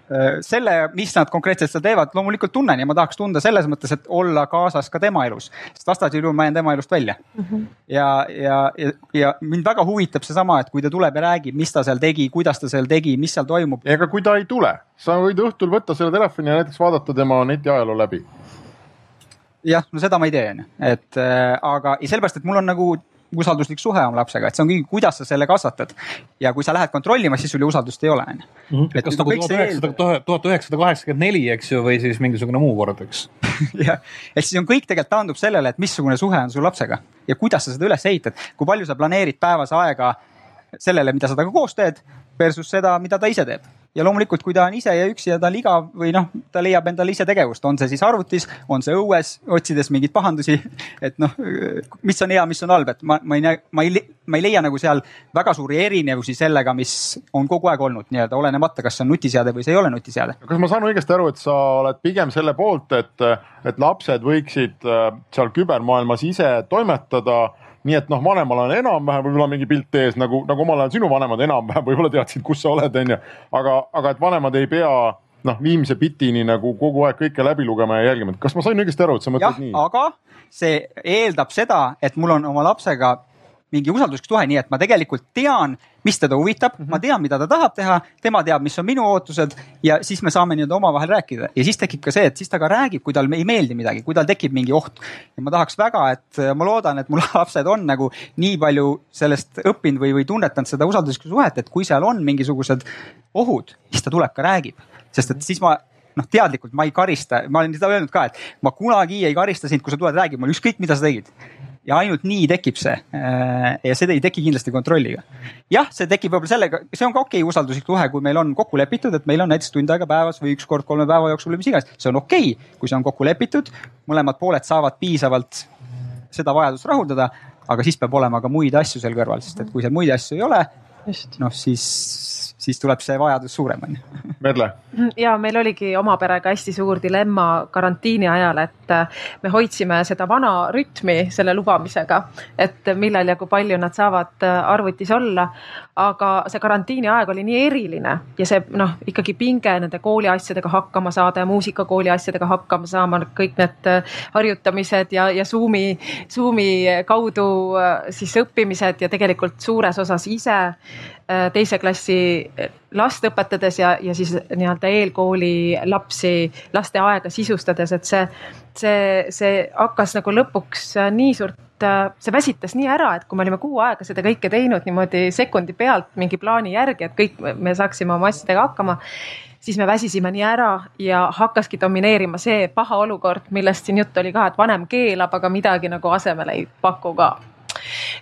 Äh, selle, mis nad konkreetselt seda teevad, loomulikult tunnen ja ma tahaks tunda selles mõttes, et olla kaasas ka tema elus, sest vastasel juhul ma jään tema elust välja mm. -hmm. ja, ja, ja, ja mind väga huvitab seesama, et kui ta tuleb ja räägib, mis ta seal tegi, kuidas ta seal tegi, mis seal toimub.
ega kui ta ei tule, sa võid õhtul võtta selle telefoni ja näiteks vaadata tema netiajaloo läbi
jah, no seda ma ei tee, onju, et äh, aga sellepärast, et mul on nagu usalduslik suhe oma lapsega, et see on kõik, kuidas sa selle kasvatad. ja kui sa lähed kontrollima, siis sul ju usaldust ei ole, on ju.
Mhm. kas nagu tuhat üheksasada, tuhat üheksasada kaheksakümmend neli, eks ju, või siis mingisugune muu kord, eks <laughs>
jah, ehk siis on kõik tegelikult taandub sellele, et missugune suhe on sul lapsega ja kuidas sa seda üles ehitad, kui palju sa planeerid päevas aega sellele, mida sa temaga koos teed versus seda, mida ta ise teeb ja loomulikult, kui ta on ise ja üksi ja tal igav või noh, ta leiab endale ise tegevust, on see siis arvutis, on see õues, otsides mingeid pahandusi. et noh, mis on hea, mis on halb, et ma, ma ei näe, ma ei, ma ei leia nagu seal väga suuri erinevusi sellega, mis on kogu aeg olnud nii-öelda, olenemata, kas see on nutiseade või see ei ole nutiseade.
kas ma saan õigesti aru, et sa oled pigem selle poolt, et, et lapsed võiksid äh, seal kübermaailmas ise toimetada nii et noh, vanemal on enam-vähem võib-olla mingi pilt ees nagu, nagu omal ajal sinu vanemad enam-vähem võib-olla teadsid, kus sa oled, onju. aga, aga et vanemad ei pea noh, viimse bitini nagu kogu aeg kõike läbi lugema ja jälgima, et kas ma sain õigesti aru, et sa mõtled ja, nii?
aga see eeldab seda, et mul on oma lapsega mingi usalduslik suhe, nii et ma tegelikult tean, mis teda huvitab mm, -hmm. ma tean, mida ta tahab teha, tema teab, mis on minu ootused ja siis me saame nii-öelda omavahel rääkida ja siis tekib ka see, et siis ta ka räägib, kui talle ei meeldi midagi, kui tal tekib mingi oht. ja ma tahaks väga, et ma loodan, et mul <laughs> lapsed on nagu nii palju sellest õppinud või, või tunnetanud seda usalduslikku suhet, et kui seal on mingisugused ohud, siis ta tuleb ka räägib, sest et siis ma noh, teadlikult ma ei karista, ma olen seda öelnud ka, et ma kunagi ei karista sind, kui sa tuled räägima, ükskõik mida sa tegid ja ainult nii tekib see. Äh, ja see ei teki kindlasti kontrolliga. jah, see tekib võib-olla sellega, see on ka okei okay, usalduslik suhe, kui meil on kokku lepitud, et meil on näiteks tund aega päevas või üks kord kolme päeva jooksul või mis iganes, see on okei okay,, kui see on kokku lepitud. mõlemad pooled saavad piisavalt seda vajadust rahuldada, aga siis peab olema ka muid asju seal kõrval, sest et kui seal muid asju ei ole, noh siis siis tuleb see vajadus suurem on ju.
Merle,
ja meil oligi oma perega hästi suur dilemma karantiini ajal, et äh, me hoidsime seda vana rütmi selle lubamisega, et millal ja kui palju nad saavad äh, arvutis olla. aga see karantiini aeg oli nii eriline ja see noh, ikkagi pinge nende kooliasjadega hakkama saada ja muusikakooli asjadega hakkama saama, kõik need äh, harjutamised ja, ja Zoom'i, Zoom'i kaudu siis õppimised ja tegelikult suures osas ise teise klassi last õpetades ja, ja siis nii-öelda eelkooli lapsi, lasteaega sisustades, et see, see, see hakkas nagu lõpuks nii suurt see väsitas nii ära, et kui me olime kuu aega seda kõike teinud niimoodi sekundi pealt mingi plaani järgi, et kõik me saaksime oma asjadega hakkama, siis me väsisime nii ära ja hakkaski domineerima see paha olukord, millest siin jutt oli ka, et vanem keelab, aga midagi nagu asemele ei paku ka.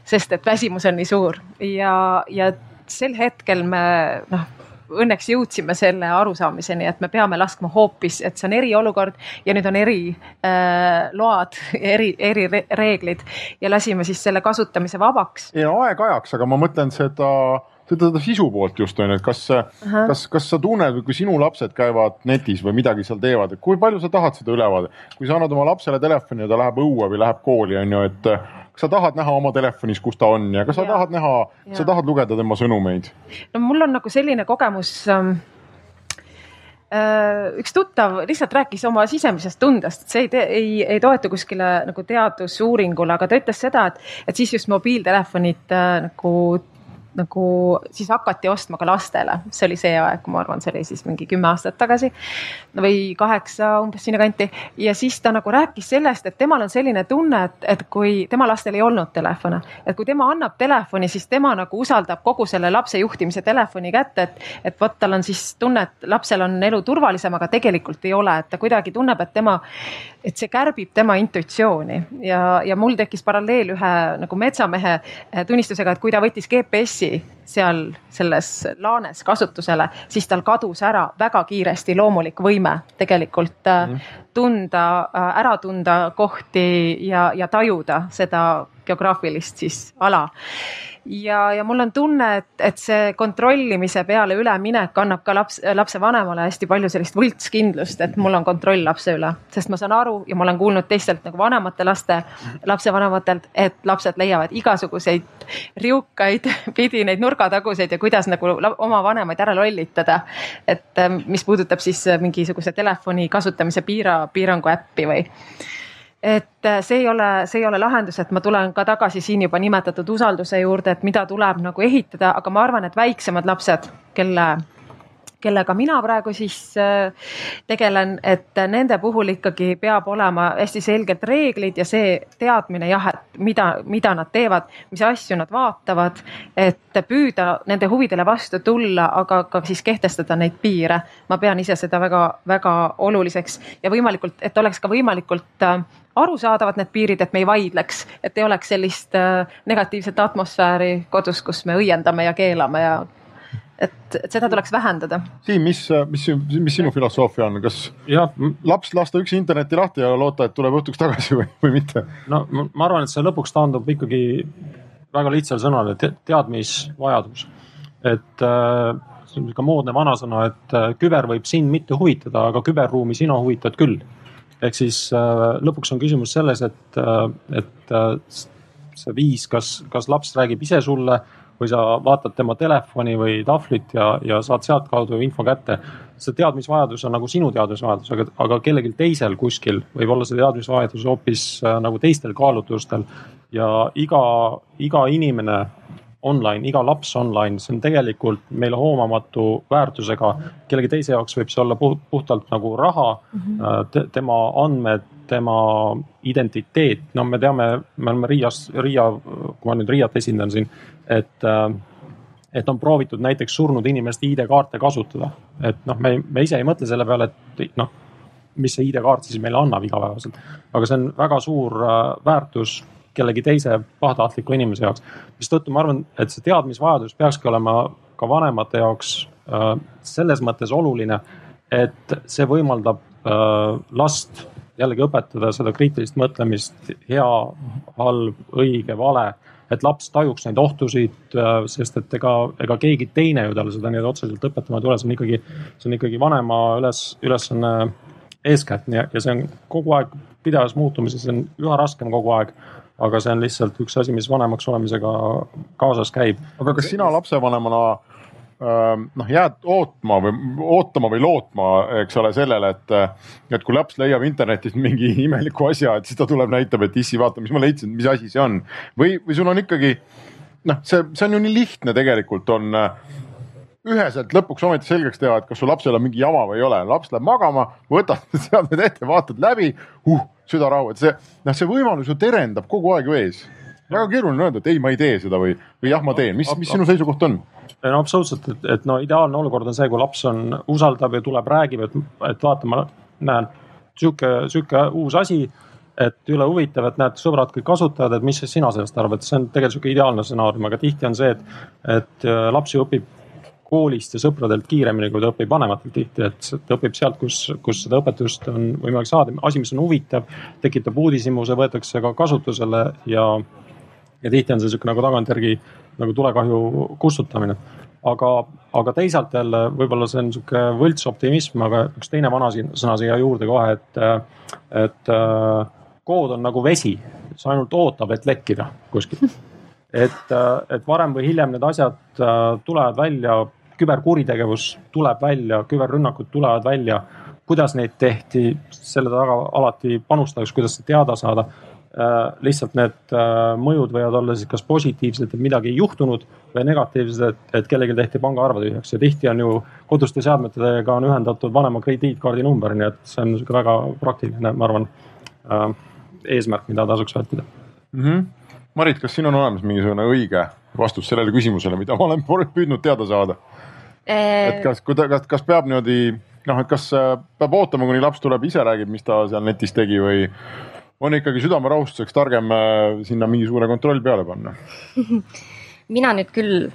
sest et väsimus on nii suur ja, ja sel hetkel me noh õnneks jõudsime selle arusaamiseni, et me peame laskma hoopis, et see on eriolukord ja nüüd on eriload äh,, eri, erireeglid ja lasime siis selle kasutamise vabaks.
ei no aeg-ajaks, aga ma mõtlen seda seda sisu poolt just on ju, et kas, kas, kas sa tunned, kui sinu lapsed käivad netis või midagi seal teevad, et kui palju sa tahad seda ülevaadet, kui sa annad oma lapsele telefoni ja ta läheb õue või läheb kooli, on ju, et sa tahad näha oma telefonis, kus ta on ja kas sa ja. tahad näha, sa tahad lugeda tema sõnumeid?
no mul on nagu selline kogemus ähm äh, üks tuttav lihtsalt rääkis oma sisemisest tundest, see ei, ei, ei toetu kuskile nagu teadusuuringule, aga ta ütles seda, et, et siis just mobiiltelefonid äh, nagu nagu siis hakati ostma ka lastele, see oli see aeg, ma arvan, see oli siis mingi kümme aastat tagasi või kaheksa umbes sinnakanti. ja siis ta nagu rääkis sellest, et temal on selline tunne, et, et kui tema lastel ei olnud telefone, et kui tema annab telefoni, siis tema nagu usaldab kogu selle lapse juhtimise telefoni kätte, et, et vot tal on siis tunne, et lapsel on elu turvalisem, aga tegelikult ei ole, et ta kuidagi tunneb, et tema, et see kärbib tema intuitsiooni. Ja, ja mul tekkis paralleel ühe nagu metsamehe tunnistusega, et kui ta võttis GPS-i tagasi seal selles laanes kasutusele, siis tal kadus ära väga kiiresti loomulik võime tegelikult mm. Tunda, äh, ära tunda kohti ja, ja tajuda seda geograafilist siis ala ja, ja mul on tunne, et, et see kontrollimise peale üleminek annab ka laps, lapsevanemale hästi palju sellist võltskindlust, et mul on kontroll lapse üle, sest ma saan aru ja ma olen kuulnud teistelt nagu vanemate laste, lapsevanematelt, et lapsed leiavad igasuguseid riukaid <laughs> vidinaid nurgataguseid ja kuidas nagu oma vanemaid ära lollitada. et mis puudutab siis mingisuguse telefoni kasutamise piira, piirangu äppi või? Et äh, see ei ole, see ei ole lahendus, et ma tulen ka tagasi siin juba nimetatud usalduse juurde, et mida tuleb nagu ehitada, aga ma arvan, et väiksemad lapsed, kelle kellega mina praegu siis äh, tegelen, et nende puhul ikkagi peab olema hästi selgelt reeglid ja see teadmine jah, et mida, mida nad teevad, mis asju nad vaatavad, et püüda nende huvidele vastu tulla, aga ka siis kehtestada neid piire. ma pean ise seda väga-väga oluliseks ja võimalikult, et oleks ka võimalikult äh, arusaadavad need piirid, et me ei vaidleks, et ei oleks sellist äh, negatiivset atmosfääri kodus, kus me õiendame ja keelame ja et, et seda tuleks vähendada.
Siim, mis, mis, mis sinu filosoofia on, kas ja. laps lasta üksi interneti lahti ja loota, et tuleb õhtuks tagasi või, või mitte?
no ma arvan, et see lõpuks taandub ikkagi väga lihtsal sõnal, et teadmisvajadus. et äh, see on niisugune moodne vanasõna, et äh, küber võib sind mitte huvitada, aga küberruumi sina huvitad küll. ehk siis äh, lõpuks on küsimus selles, et, et see viis, kas, kas laps räägib ise sulle või sa vaatad tema telefoni või tahvlit ja, ja saad sealtkaudu info kätte. see teadmisvajadus on nagu sinu teadmisvajadus, aga, aga kellelgi teisel kuskil võib olla see teadmisvajadus hoopis äh, nagu teistel kaalutlustel. ja iga, iga inimene online, iga laps online, see on tegelikult meile hoomamatu väärtusega. kellegi teise jaoks võib see olla puhtalt nagu raha mm, -hmm. tema andmed, tema identiteet, no me teame, me oleme Riias, Riia, kui ma nüüd Riiat esindan siin, et äh, et on proovitud näiteks surnud inimeste ID-kaarte kasutada, et noh, me, me ise ei mõtle selle peale, et noh, mis see ID-kaart siis meile annab igapäevaselt. aga see on väga suur äh, väärtus kellegi teise pahatahtliku inimese jaoks. mistõttu ma arvan, et see teadmisvajadus peakski olema ka vanemate jaoks äh, selles mõttes oluline, et see võimaldab last jällegi õpetada seda kriitilist mõtlemist, hea, halb, õige, vale et laps tajuks neid ohtusid, sest et ega, ega keegi teine ju talle seda nii-öelda otseselt õpetama ei tule, see on ikkagi, see on ikkagi vanema üles, ülesanne eeskätt ja, ja see on kogu aeg pidevas muutumises, see on üha raskem kogu aeg aga see on lihtsalt üks asi, mis vanemaks olemisega kaasas käib.
aga kas sina lapsevanemana noh, jääd ootma või ootama või lootma, eks ole, sellele, et, et kui laps leiab internetist mingi <laughs> imeliku asja, et siis ta tuleb, näitab, et issi, vaata, mis ma leidsin, mis asi see on. või, või sul on ikkagi noh, see, see on ju nii lihtne tegelikult on üheselt lõpuks ometi selgeks teha, et kas su lapsel on mingi jama või ei ole. laps läheb magama, võtad <laughs> seadmed ette, vaatad läbi, uh, südarahu, et see, noh, see võimalus ju terendab kogu aeg ju ees. väga keeruline öelda, et ei, ma ei tee seda või, või jah, ma teen, mis, mis sinu seisukoht on?
No absoluutselt, et, et no ideaalne olukord on see, kui laps on, usaldab ja tuleb, räägib, et, et vaata, ma näen sihuke, sihuke uus asi et jõle huvitav, et näed, sõbrad kõik kasutavad, et mis sina sellest arvad, see on tegelikult sihuke ideaalne stsenaarium, aga tihti on see, et, et äh, laps ju õpib koolist ja sõpradelt kiiremini, kui ta õpib vanematelt tihti, et ta õpib sealt, kus, kus seda õpetust on võimalik saada. asi, mis on huvitav, tekitab uudishimu, see võetakse ka kasutusele ja, ja tihti on see sihuke nagu tagantjärgi nagu tulekahju kustutamine. aga, aga teisalt jälle võib-olla see on sihuke võltsoptimism, aga üks teine vanasõna siia juurde kohe, et, et äh, kood on nagu vesi, see ainult ootab, et lekkida kuskilt. <laughs> et, äh, et varem või hiljem need asjad äh, tulevad välja, küberkuritegevus tuleb välja, küberrünnakud tulevad välja kuidas neid tehti, selle taga alati panustaks, kuidas seda teada saada lihtsalt need äh, mõjud võivad olla siis kas positiivsed, et midagi ei juhtunud või negatiivsed, et, et kellelgi tehti pangaarve tühjaks ja tihti on ju koduste seadmetega on ühendatud vanema krediitkaardi number, nii et see on sihuke väga praktiline, ma arvan äh,, eesmärk, mida tasuks vältida
mm. -hmm. Marit, kas siin on olemas mingisugune õige vastus sellele küsimusele, mida ma olen püüdnud teada saada et kas, kas, kas peab niimoodi noh, et kas äh, peab ootama, kuni laps tuleb ise räägib, mis ta seal netis tegi või on ikkagi südamerahustuseks targem äh, sinna mingisugune kontroll peale panna <laughs>
mina nüüd küll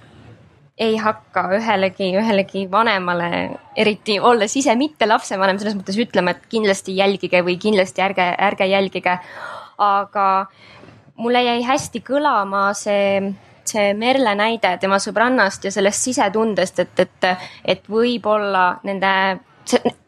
ei hakka ühelegi, ühelegi vanemale, eriti olles ise mitte lapsevanem, selles mõttes ütlema, et kindlasti jälgige või kindlasti ärge, ärge jälgige. aga mulle jäi hästi kõlama see, see Merle näide tema sõbrannast ja sellest sisetundest, et, et, et võib-olla nende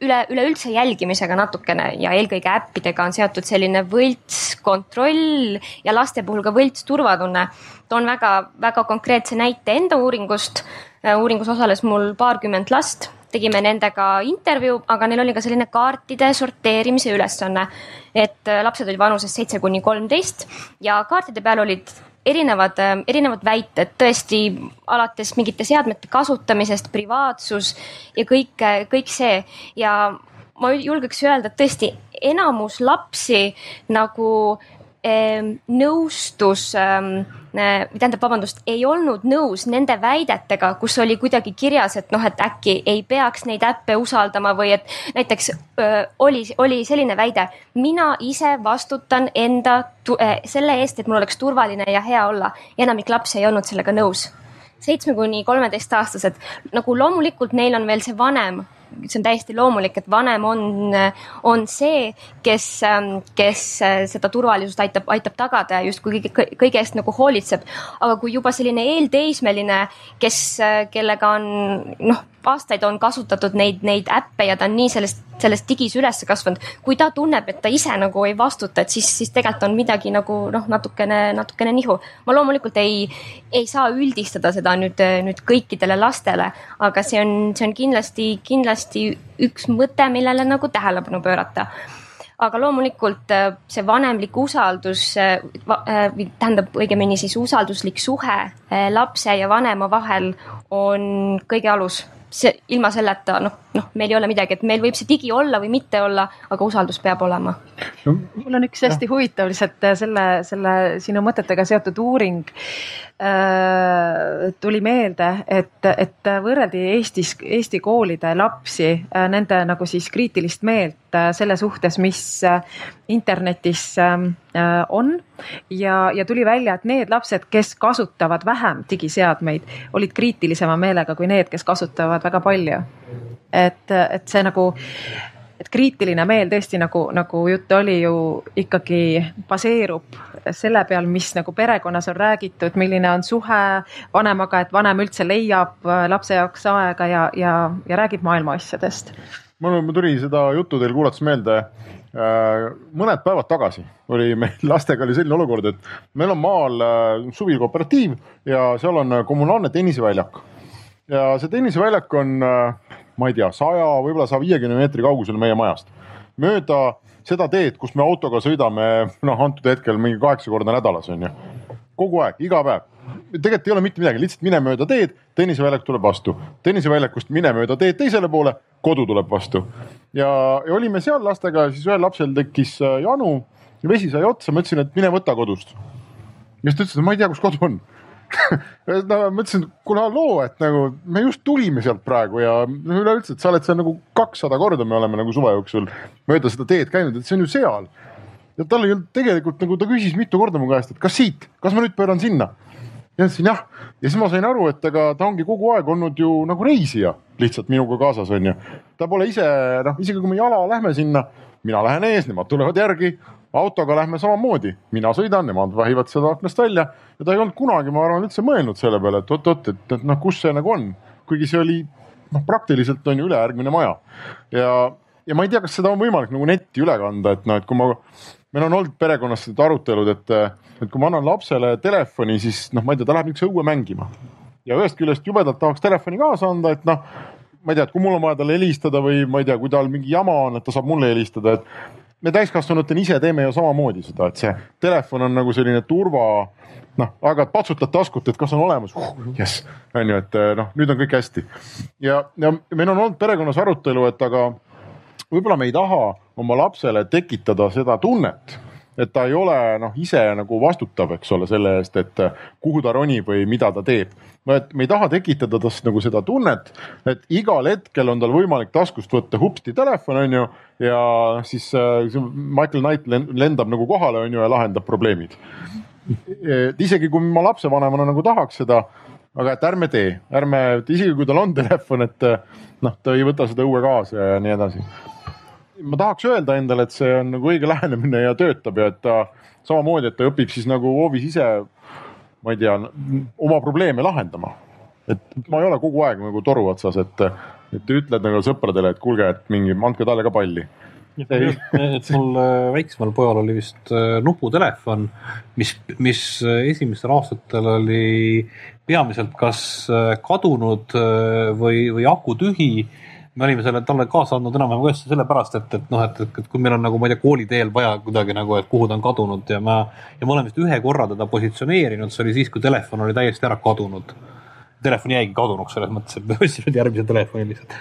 üle, üleüldse jälgimisega natukene ja eelkõige äppidega on seotud selline võltskontroll ja laste puhul ka võlts turvatunne. toon väga-väga konkreetse näite enda uuringust. Äh, uuringus osales mul paarkümmend last, tegime nendega intervjuu, aga neil oli ka selline kaartide sorteerimise ülesanne. et äh, lapsed olid vanuses seitse kuni kolmteist ja kaartide peal olid erinevad, äh, erinevad väited. Tõesti alates mingite seadmete kasutamisest, privaatsus ja kõik, äh, kõik see. Ja ma julgeks öelda, et tõesti enamus lapsi nagu Ehm, nõustus, äh, tähendab, vabandust, ei olnud nõus nende väidetega, kus oli kuidagi kirjas, et noh, et äkki ei peaks neid äppe usaldama või et näiteks öö, oli, oli selline väide. mina ise vastutan enda äh, selle eest, et mul oleks turvaline ja hea olla ja enamik lapsi ei olnud sellega nõus seitsme kuni kolmeteistaastased, nagu loomulikult neil on veel see vanem see on täiesti loomulik, et vanem on, on see, kes, kes seda turvalisust aitab, aitab tagada ja justkui kõige, kõige eest nagu hoolitseb. aga kui juba selline eelteismeline, kes, kellega on noh, aastaid on kasutatud neid, neid äppe ja ta on nii sellest, selles digis üles kasvanud. kui ta tunneb, et ta ise nagu ei vastuta, et siis, siis tegelikult on midagi nagu noh, natukene, natukene nihu. ma loomulikult ei, ei saa üldistada seda nüüd, nüüd kõikidele lastele, aga see on, see on kindlasti, kindlasti üks mõte, millele nagu tähelepanu pöörata aga loomulikult see vanemlik usaldus, tähendab õigemini siis usalduslik suhe lapse ja vanema vahel on kõige alus see ilma selleta noh, noh, meil ei ole midagi, et meil võib see digi olla või mitte olla, aga usaldus peab olema
no,. mul on üks hästi ja. huvitav lihtsalt äh, selle, selle sinu mõtetega seotud uuring. Tuli meelde, et, et võrreldi Eestis, Eesti koolide lapsi äh,, nende nagu siis kriitilist meelt äh, selle suhtes, mis äh, internetis äh, on ja, ja tuli välja, et need lapsed, kes kasutavad vähem digiseadmeid, olid kriitilisema meelega kui need, kes kasutavad väga palju. et, et see nagu et kriitiline meel tõesti nagu, nagu juttu oli ju ikkagi baseerub selle peal, mis nagu perekonnas on räägitud, milline on suhe vanemaga, et vanem üldse leiab äh, lapse jaoks aega ja, ja, ja räägib maailma asjadest.
mul tuli seda juttu teil kuulates meelde äh, mõned päevad tagasi oli meil <laughs> lastega oli selline olukord, et meil on maal äh, suvikooperatiiv ja seal on kommunaalne tenniseväljak. ja see tenniseväljak on, ma ei tea, saja, võib-olla saja viiekümne meetri kaugusel meie majast. mööda seda teed, kus me autoga sõidame, noh, antud hetkel mingi kaheksa korda nädalas on ju. kogu aeg, iga päev. tegelikult ei ole mitte midagi, lihtsalt mine mööda teed, tenniseväljak tuleb vastu, tenniseväljakust mine mööda teed teisele poole, kodu tuleb vastu. ja, ja olime seal lastega, siis ühel lapsel tekkis äh, janu, vesi sai otsa, ma ütlesin, et mine võta kodust. ja siis ta ütles, et ma ei tea, kus kodu on <laughs> no ma ütlesin, kuule halloo, et nagu me just tulime sealt praegu ja no üleüldse, et sa oled seal nagu kakssada korda me oleme nagu suve jooksul mööda seda teed käinud, et see on ju seal. ja tal ei olnud tegelikult nagu ta küsis mitu korda mu käest, et kas siit, kas ma nüüd pööran sinna. ja ütlesin jah, ja siis ma sain aru, et ega ta ongi kogu aeg olnud ju nagu reisija lihtsalt minuga kaasas onju. ta pole ise noh, isegi kui me jala lähme sinna, mina lähen ees, nemad tulevad järgi, autoga lähme samamoodi, mina sõidan, nemad vähivad seda aknast välja. Ja ta ei olnud kunagi, ma arvan, üldse mõelnud selle peale, et oot-oot, et, et noh, kus see nagu on, kuigi see oli noh, praktiliselt on ju ülejärgmine maja. Ja, ja ma ei tea, kas seda on võimalik nagu netti üle kanda, et noh, et kui ma, meil on olnud perekonnas need arutelud, et, et kui ma annan lapsele telefoni, siis noh, ma ei tea, ta läheb niisuguse õue mängima. Ja ühest küljest jubedalt tahaks telefoni kaasa anda, et noh, ma ei tea, et kui mul on vaja talle helistada või ma ei tea, kui tal mingi jama on, et ta saab mulle helistada, et me täiskasvanutena ise teeme ju samamoodi seda, et see telefon on nagu selline turva noh, aeg-ajalt patsutad taskut, et kas on olemas. Uh,, jess, on ju, et noh, nüüd on kõik hästi. ja, ja meil on olnud perekonnas arutelu, et aga võib-olla me ei taha oma lapsele tekitada seda tunnet et ta ei ole noh, ise nagu vastutav, eks ole, selle eest, et kuhu ta ronib või mida ta teeb. et me ei taha tekitada tast nagu seda tunnet, et igal hetkel on tal võimalik taskust võtta hupsti telefon, on ju, ja siis äh, Michael Knight lendab nagu kohale, on ju, ja lahendab probleemid. et isegi kui ma lapsevanemana nagu tahaks seda, aga et ärme tee, ärme, isegi kui tal on telefon, et noh, ta ei võta seda õue kaasa ja nii edasi ma tahaks öelda endale, et see on nagu õige lähenemine ja töötab ja et ta samamoodi, et ta õpib siis nagu hoovis ise, ma ei tea, oma probleeme lahendama. et ma ei ole kogu aeg nagu toru otsas, et, et ütled nagu sõpradele, et kuulge, et mingi, andke talle ka palli
et mul äh, väiksemal pojal oli vist äh, nuputelefon, mis, mis äh, esimestel aastatel oli peamiselt kas kadunud või, või aku tühi me olime selle talle kaasa andnud enam-vähem just sellepärast, et, et noh, et, et kui meil on nagu, ma ei tea, kooliteel vaja kuidagi nagu, et kuhu ta on kadunud ja ma, ja me oleme vist ühe korra teda positsioneerinud, see oli siis, kui telefon oli täiesti ära kadunud. telefon jäigi kadunuks selles mõttes, et me ostsime järgmise telefoni lihtsalt.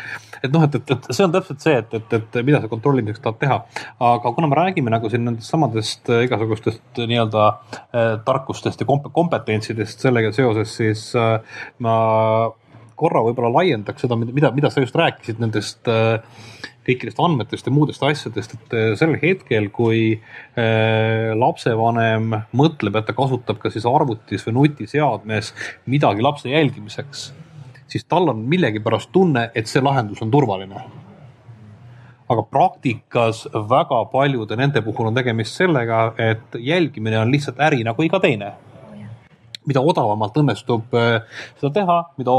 et noh, et, et, et see on täpselt see, et, et, et mida sa kontrollimiseks tahad teha. aga kuna me räägime nagu siin nendest samadest äh, igasugustest äh, nii-öelda äh, tarkustest ja kompetentsidest sellega seoses, siis äh, ma korra võib-olla laiendaks seda, mida, mida sa just rääkisid nendest äh, kõikidest andmetest ja muudest asjadest, et äh, sel hetkel, kui äh, lapsevanem mõtleb, et ta kasutab ka siis arvutis või nutiseadmes midagi lapse jälgimiseks, siis tal on millegipärast tunne, et see lahendus on turvaline. Aga praktikas väga paljude nende puhul on tegemist sellega, et jälgimine on lihtsalt äri nagu iga teine mida odavamalt õnnestub äh, seda teha, mida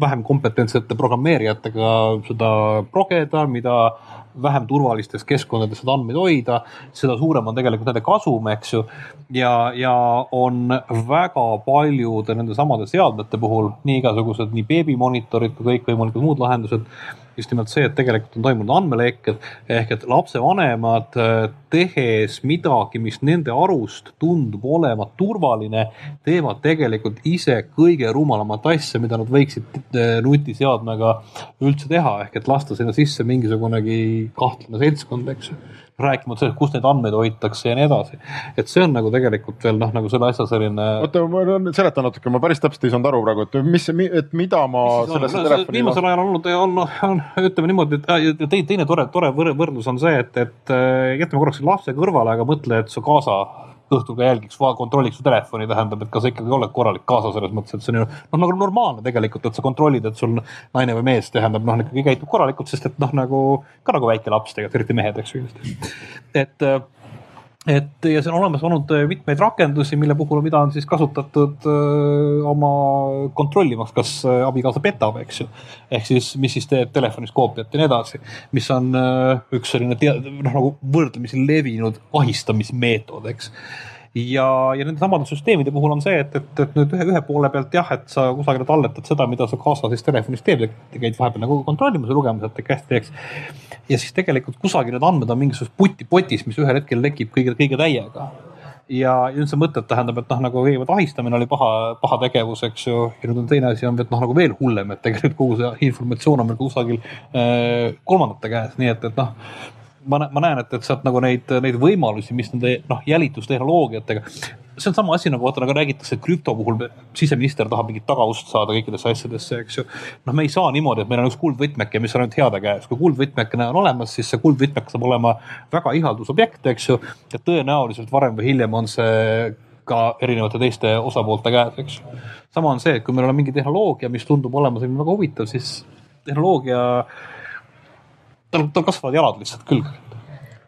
vähem kompetentsete programmeerijatega seda progeda, mida vähem turvalistes keskkondades seda andmeid hoida, seda suurem on tegelikult nende kasum, eks ju. ja, ja on väga paljude nende samade seadmete puhul nii igasugused nii beebimonitorid kui kõikvõimalikud muud lahendused just nimelt see, et tegelikult on toimunud andmelekked ehk et lapsevanemad äh, tehes midagi, mis nende arust tundub olevat turvaline, teevad tegelikult ise kõige rumalamat asja, mida nad võiksid äh, nutiseadmega üldse teha, ehk et lasta sinna sisse mingisugunegi kahtlane seltskond, eks ju rääkimata sellest, kus neid andmeid hoitakse ja nii edasi. et see on nagu tegelikult veel noh, nagu selle asja selline.
oota, ma seletan natuke, ma päris täpselt ei saanud aru praegu, et mis, et mida ma sellesse no, telefoni.
viimasel ajal on olnud, on, on, ütleme niimoodi, et teine, teine tore, tore võrdlus on see, et, et äh, jätame korraks lapse kõrvale, aga mõtle, et su kaasa õhtul ka jälgiks, kontrolliks su telefoni, tähendab, et kas sa ikkagi oled korralik kaasa selles mõttes, et see on ju noh, nagu normaalne tegelikult, et sa kontrollid, et sul naine või mees tähendab noh, ikkagi käitub korralikult, sest et noh, nagu ka nagu väike laps tegelikult, eriti mehed, eks ju. et et ja seal on olemas olnud mitmeid rakendusi, mille puhul, mida on siis kasutatud öö, oma kontrollimaks, kas abikaasa petab, eks ju. ehk siis, mis siis teeb telefonis koopiat ja nii edasi, mis on öö, üks selline noh, nagu võrdlemisi levinud ahistamismeetod, eks ja, ja nende samade süsteemide puhul on see, et, et, et nüüd ühe, ühe poole pealt jah, et sa kusagile talletad seda, mida su kaasa siis telefonis teeb, käid vahepeal nagu kontrollimas ja lugemas, et hästi teeks. ja siis tegelikult kusagil need andmed on mingisuguses putipotis, mis ühel hetkel lekib kõige, kõige täiega ja, ja nüüd see mõte tähendab, et noh, nagu kõigepealt ahistamine oli paha, paha tegevus, eks ju, ja nüüd on teine asi on, et noh, nagu veel hullem, et tegelikult kogu see informatsioon on meil kusagil äh, kolmandate käes, nii et, et noh ma, ma näen, et, et sealt nagu neid, neid võimalusi, mis nende noh, jälitustehnoloogiatega. see on sama asi nagu vaata, nagu räägitakse, et krüpto puhul siseminister tahab mingit tagaust saada kõikidesse asjadesse, eks ju. noh, me ei saa niimoodi, et meil on üks kuldvõtmeke, mis on ainult heade käes. kui kuldvõtmekene on olemas, siis see kuldvõtmek saab olema väga ihaldusobjekt, eks ju. ja tõenäoliselt varem või hiljem on see ka erinevate teiste osapoolte käes, eks. sama on see, et kui meil on mingi tehnoloogia, mis tundub olema selline väga huvitav, siis tehnoloogia tal, tal kasvavad jalad lihtsalt külge.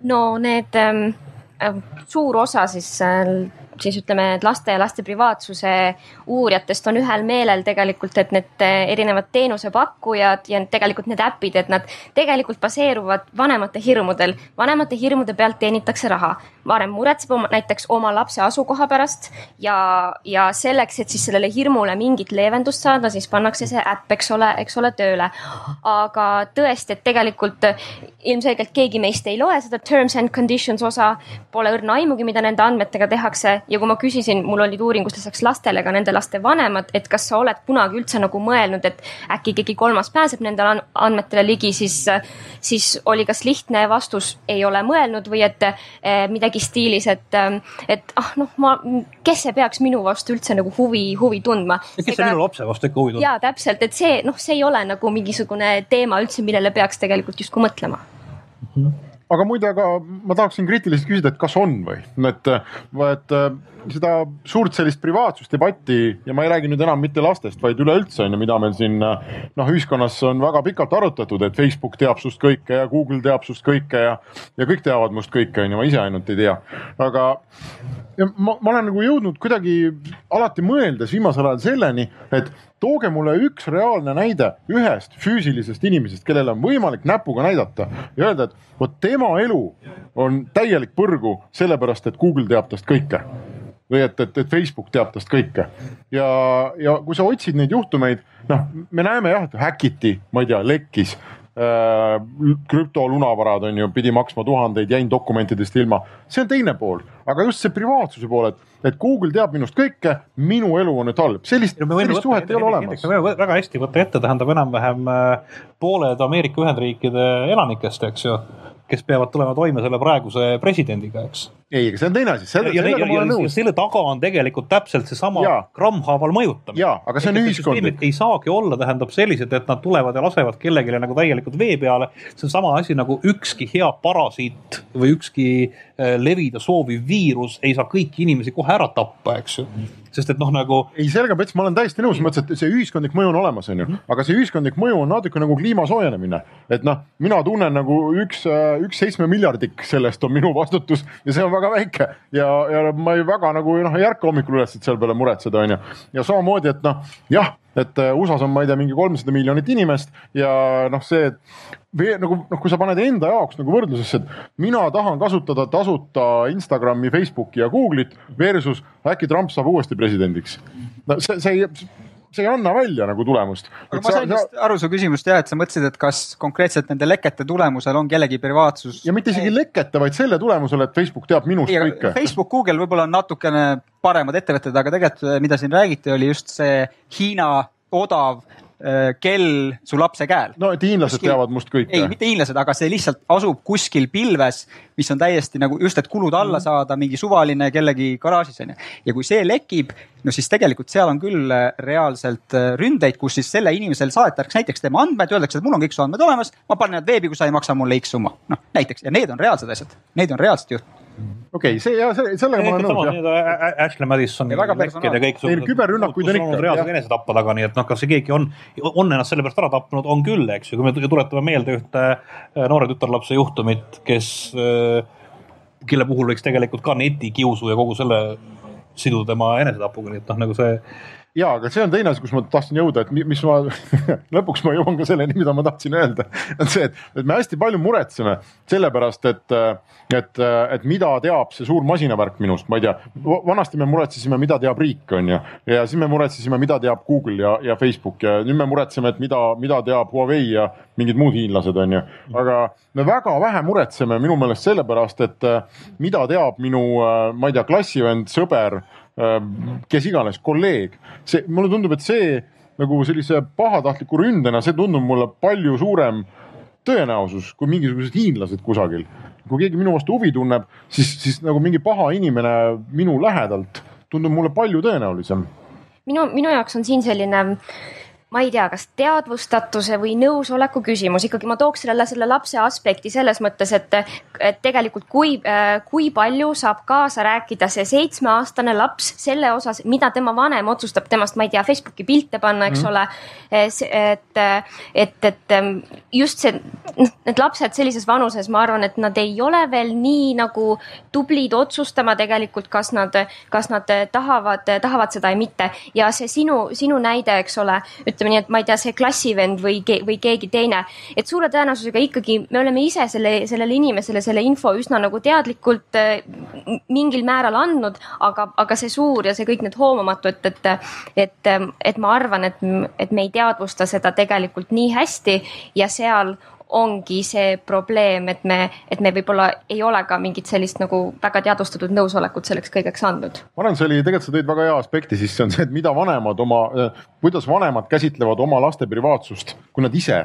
no need ähm, äh, suur osa siis äh, siis ütleme, et laste ja laste privaatsuse uurijatest on ühel meelel tegelikult, et need äh, erinevad teenusepakkujad ja tegelikult need äpid, et nad tegelikult baseeruvad vanemate hirmudel. vanemate hirmude pealt teenitakse raha. vanem muretseb oma, näiteks oma lapse asukoha pärast ja, ja selleks, et siis sellele hirmule mingit leevendust saada, siis pannakse see äpp, eks ole, eks ole, tööle. aga tõesti, et tegelikult ilmselgelt keegi meist ei loe seda terms and conditions osa, pole õrna aimugi, mida nende andmetega tehakse ja kui ma küsisin, mul olid uuringust lisaks lastele ka nende laste vanemad, et kas sa oled kunagi üldse nagu mõelnud, et äkki keegi kolmas pääseb nendele andmetele ligi, siis, siis oli kas lihtne vastus, ei ole mõelnud või et eh, midagi stiilis, et, et ah noh, ma, kes see peaks minu vastu üldse nagu huvi, huvi tundma.
kes see minu lapse vastu ikka huvi tunneb?
jaa, täpselt, et see noh, see ei ole nagu mingisugune teema üldse, millele peaks tegelikult justkui mõtlema
mm. -hmm aga muide, aga ma tahaksin kriitiliselt küsida, et kas on või, et, et seda suurt sellist privaatsusdebatti ja ma ei räägi nüüd enam mitte lastest, vaid üleüldse on ju, mida meil siin noh, ühiskonnas on väga pikalt arutatud, et Facebook teab sust kõike ja Google teab sust kõike ja, ja kõik teavad must kõike, on ju, ma ise ainult ei tea. aga ma, ma olen nagu jõudnud kuidagi alati mõeldes viimasel ajal selleni, et tooge mulle üks reaalne näide ühest füüsilisest inimesest, kellele on võimalik näpuga näidata ja öelda, et vot tema elu on täielik põrgu sellepärast, et Google teab tast kõike või et, et, et Facebook teab tast kõike. ja, ja kui sa otsid neid juhtumeid, noh, me näeme jah, et häkiti, ma ei tea, lekkis äh,. krüptolunavarad on ju, pidi maksma tuhandeid, jäin dokumentidest ilma, see on teine pool, aga just see privaatsuse pool, et, et Google teab minust kõike, minu elu on nüüd halb, sellist, sellist suhet ei ole olemas.
me võime väga hästi võtta ette, tähendab enam-vähem äh, pooled Ameerika Ühendriikide elanikest, eks ju kes peavad tulema toime selle praeguse presidendiga, eks.
ei, aga see on teine asi, selle, sellega ma olen nõus.
selle taga on tegelikult täpselt seesama grammhaaval mõjutamine.
jaa, aga see on ühiskondlik.
ei saagi olla, tähendab sellised, et nad tulevad ja lasevad kellelegi nagu täielikult vee peale. see on sama asi nagu ükski hea parasiit või ükski äh, levida sooviv viirus ei saa kõiki inimesi kohe ära tappa, eks ju sest et noh, nagu.
ei, sellega Pets, ma olen täiesti nõus, mõttes, et see ühiskondlik mõju on olemas, on ju, mhm. aga see ühiskondlik mõju on natuke nagu kliima soojenemine. et noh, mina tunnen nagu üks, üks seitsme miljardik sellest on minu vastutus ja see on väga väike ja, ja ma ei väga nagu noh, ei ärka hommikul üles, et selle peale muretseda, on ju. ja samamoodi, et noh, jah et äh, USA-s on, ma ei tea, mingi kolmsada miljonit inimest ja noh, see või nagu noh, kui sa paned enda jaoks nagu võrdlusesse, et mina tahan kasutada tasuta Instagrami, Facebooki ja Google'it versus äkki Trump saab uuesti presidendiks. no see, see ei see ei anna välja nagu tulemust.
aga ma sain just aru su küsimust jah, et sa mõtlesid, et kas konkreetselt nende lekete tulemusel on kellegi privaatsus.
ja mitte isegi lekete, vaid selle tulemusel, et Facebook teab minust ei, kõike.
Facebook, Google võib-olla on natukene paremad ettevõtted, aga tegelikult, mida siin räägiti, oli just see Hiina odav kell su lapse käel.
no et hiinlased kuskil, teavad must kõike.
ei, mitte hiinlased, aga see lihtsalt asub kuskil pilves, mis on täiesti nagu just, et kulud alla mhm. saada, mingi suvaline kellegi garaažis on ju. ja kui see lekib, no siis tegelikult seal on küll äh, reaalselt äh, ründeid, kus siis selle inimesel saadetakse näiteks tema andmed, öeldakse, et mul on kõik su andmed olemas, ma panen need veebi, kui sa ei maksa mulle X summa. noh näiteks ja need on reaalsed asjad, need on reaalsed juht
okei okay,, see ja see, sellega ma olen nõus jah.
Ashley Madison.
ja väga personaalne.
Neil küberrünnakuid on ikka.
reaalselt enesetappe taga, nii et noh, kas see keegi on, on ennast sellepärast ära tapnud, on küll, eks ju, kui me tuletame meelde ühte äh, noore tütarlapse juhtumit, kes, kelle puhul võiks tegelikult ka netikiusu ja kogu selle siduda tema enesetapuga, nii et noh, nagu see
ja, aga see on teine asi, kus ma tahtsin jõuda, et mis ma <laughs> lõpuks ma jõuan ka selleni, mida ma tahtsin öelda. on see, et, et me hästi palju muretseme sellepärast, et, et, et mida teab see suur masinavärk minust, ma ei tea. vanasti me muretsesime, mida teab riik, on ju, ja siis me muretsesime, mida teab Google ja, ja Facebook ja nüüd me muretseme, et mida, mida teab Huawei ja mingid muud hiinlased, on ju. aga me väga vähe muretseme minu meelest sellepärast, et mida teab minu, ma ei tea, klassivend, sõber kes iganes, kolleeg, see, mulle tundub, et see nagu sellise pahatahtliku ründena, see tundub mulle palju suurem tõenäosus kui mingisugused hiinlased kusagil. kui keegi minu vastu huvi tunneb, siis, siis nagu mingi paha inimene minu lähedalt tundub mulle palju tõenäolisem.
minu, minu jaoks on siin selline ma ei tea, kas teadvustatuse või nõusoleku küsimus, ikkagi ma tooks sellele selle lapse aspekti selles mõttes, et, et tegelikult kui, kui palju saab kaasa rääkida see seitsmeaastane laps selle osas, mida tema vanem otsustab temast, ma ei tea, Facebooki pilte panna, eks mm ole. et, et, et just see, noh, need lapsed sellises vanuses, ma arvan, et nad ei ole veel nii nagu tublid otsustama tegelikult, kas nad, kas nad tahavad, tahavad seda või mitte. Ja see sinu, sinu näide, eks ole ütleme nii, et ma ei tea, see klassivend või, või keegi teine. et suure tõenäosusega ikkagi me oleme ise selle, sellele inimesele selle info üsna nagu teadlikult äh, mingil määral andnud, aga, aga see suur ja see kõik need hoomamatu, et, et, et, et ma arvan, et, et me ei teadvusta seda tegelikult nii hästi ja seal ongi see probleem, et me, et me võib-olla ei ole ka mingit sellist nagu väga teadvustatud nõusolekut selleks kõigeks andnud.
ma arvan, see oli, tegelikult sa tõid väga hea aspekti sisse, on see, et mida vanemad oma, kuidas vanemad käsitlevad oma laste privaatsust, kui nad ise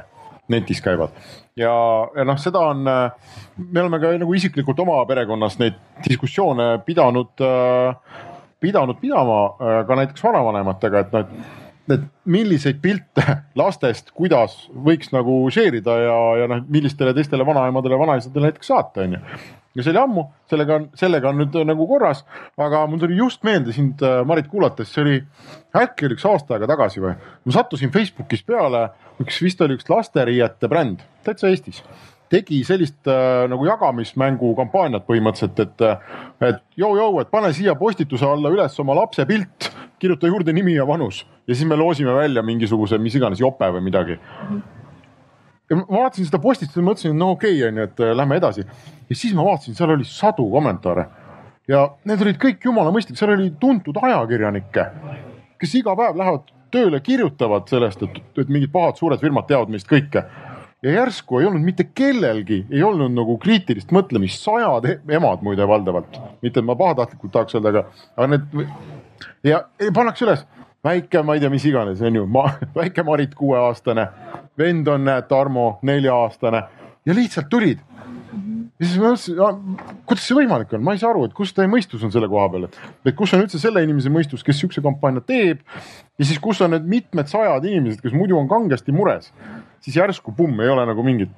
netis käivad. ja, ja noh, seda on, me oleme ka nagu isiklikult oma perekonnas neid diskussioone pidanud, pidanud pidama ka näiteks vanavanematega, et noh, et et milliseid pilte <laughs> lastest, kuidas võiks nagu share ida ja, ja noh, millistele teistele vanaemadele, vanaisadele näiteks saata, onju. ja see oli ammu, sellega on, sellega on nüüd nagu korras, aga mul tuli just meelde sind, äh, Marit, kuulates, see oli äkki oli üks aasta aega tagasi või. ma sattusin Facebookis peale, üks vist oli üks lasteriiete bränd, täitsa Eestis tegi sellist äh, nagu jagamismängu kampaaniat põhimõtteliselt, et, äh, et jõu-jõu, et pane siia postituse alla üles oma lapse pilt, kirjuta juurde nimi ja vanus ja siis me loosime välja mingisuguse, mis iganes jope või midagi. ja ma vaatasin seda postitust ja mõtlesin, no okei okay,, onju, et äh, lähme edasi. ja siis ma vaatasin, seal oli sadu kommentaare ja need olid kõik jumala mõistlikud, seal oli tuntud ajakirjanikke, kes iga päev lähevad tööle, kirjutavad sellest, et, et mingid pahad suured firmad teavad meist kõike ja järsku ei olnud mitte kellelgi, ei olnud nagu kriitilist mõtlemist, sajad e-, emad muide valdavalt, mitte et ma pahatahtlikult tahaks öelda, aga, aga need ja, ja pannakse üles. Väike, ma ei tea, mis iganes, on ju, <laughs> väike Marit kuueaastane, vend on, näed, Tarmo nelja-aastane. Ja lihtsalt tulid. Ja siis ma mõtlesin, kuidas see võimalik on, ma ei saa aru, et kus teie mõistus on selle koha peal, et, et kus on üldse selle inimese mõistus, kes sihukese kampaania teeb. ja siis, kus on need mitmed sajad inimesed, kes muidu on kangesti mures, siis järsku pumm, ei ole nagu mingit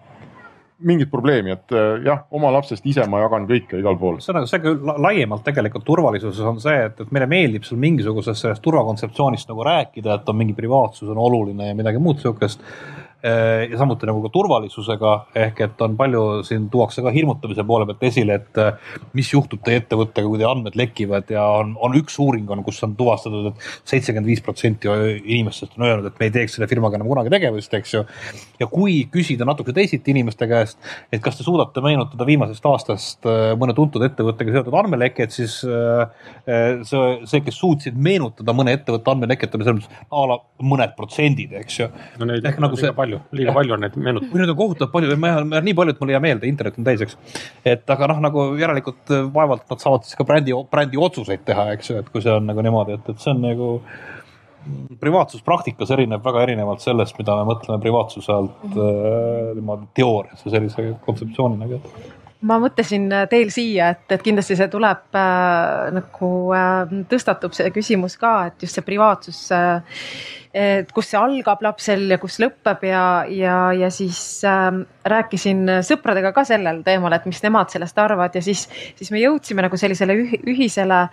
mingit probleemi, et äh, jah, oma lapsest ise ma jagan kõike igal pool.
ühesõnaga, see küll laiemalt tegelikult turvalisuses on see, et, et meile meeldib seal mingisugusest sellest turvakontseptsioonist nagu rääkida, et on mingi privaatsus on oluline ja midagi muud sihukest ja samuti nagu ka turvalisusega ehk et on palju, siin tuuakse ka hirmutamise poole pealt esile, et äh, mis juhtub teie ettevõttega, kui teie andmed lekivad ja on, on üks uuring on, kus on tuvastatud et, et seitsekümmend viis protsenti inimestest on öelnud, et me ei teeks selle firmaga enam kunagi tegevust, eks ju. ja kui küsida natuke teisiti inimeste käest, et kas te suudate meenutada viimasest aastast äh, mõne tuntud ettevõttega seotud andmeleket, siis see, see, kes suutsid meenutada mõne ettevõtte andmeleket, oli selles mõttes a la mõned protsendid, eks ju.
no neid on nagu see... palju palju, liiga palju on neid meenutada.
või neid on kohutavalt palju, ma ei, nii palju, et mul ei jää meelde, internet on täis, eks. et aga noh, nagu järelikult vaevalt nad saavad siis ka brändi, brändi otsuseid teha, eks ju, et kui see on nagu niimoodi, et, et see on nagu privaatsus praktikas erineb väga erinevalt sellest, mida me mõtleme privaatsuse alt mm -hmm. niimoodi teoorias ja sellise kontseptsioonina ka
ma mõtlesin äh, teil siia, et, et kindlasti see tuleb äh, nagu äh, tõstatub see küsimus ka, et just see privaatsus äh,. et kus see algab lapsel ja kus lõpeb ja, ja, ja siis äh, rääkisin sõpradega ka sellel teemal, et mis nemad sellest arvavad ja siis, siis me jõudsime nagu sellisele ühisele,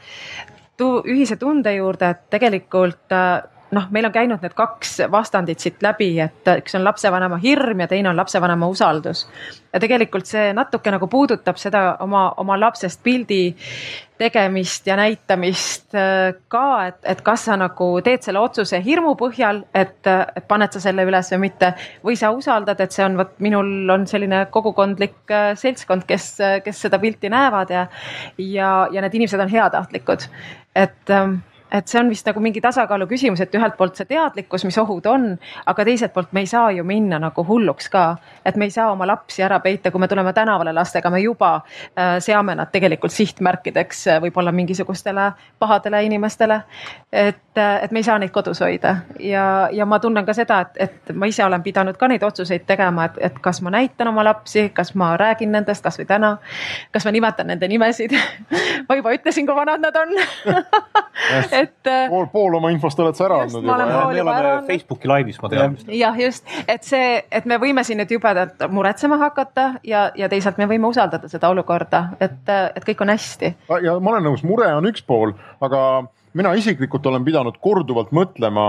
ühise tunde juurde, et tegelikult äh, noh, meil on käinud need kaks vastandit siit läbi, et üks on lapsevanema hirm ja teine on lapsevanema usaldus. ja tegelikult see natuke nagu puudutab seda oma, oma lapsest pildi tegemist ja näitamist äh, ka, et, et kas sa nagu teed selle otsuse hirmu põhjal, et, et paned sa selle üles või mitte. või sa usaldad, et see on, vot minul on selline kogukondlik äh, seltskond, kes, kes seda pilti näevad ja, ja, ja need inimesed on heatahtlikud. et ähm, et see on vist nagu mingi tasakaalu küsimus, et ühelt poolt see teadlikkus, mis ohud on, aga teiselt poolt me ei saa ju minna nagu hulluks ka, et me ei saa oma lapsi ära peita, kui me tuleme tänavale lastega, me juba äh, seame nad tegelikult sihtmärkideks äh, võib-olla mingisugustele pahadele inimestele. et, äh, et me ei saa neid kodus hoida. Ja, ja ma tunnen ka seda, et, et ma ise olen pidanud ka neid otsuseid tegema, et, et kas ma näitan oma lapsi, kas ma räägin nendest kasvõi täna, kas ma nimetan nende nimesid. <laughs> Ma juba ütlesin, kui vanad nad on <laughs>
et. Äh, pool, pool oma infost oled sa ära andnud
juba. me oleme Facebooki laivis, ma tean.
jah, just, et see, et me võime siin nüüd jubedalt muretsema hakata ja, ja teisalt me võime usaldada seda olukorda, et, et kõik on hästi.
ja ma olen nõus, mure on üks pool, aga mina isiklikult olen pidanud korduvalt mõtlema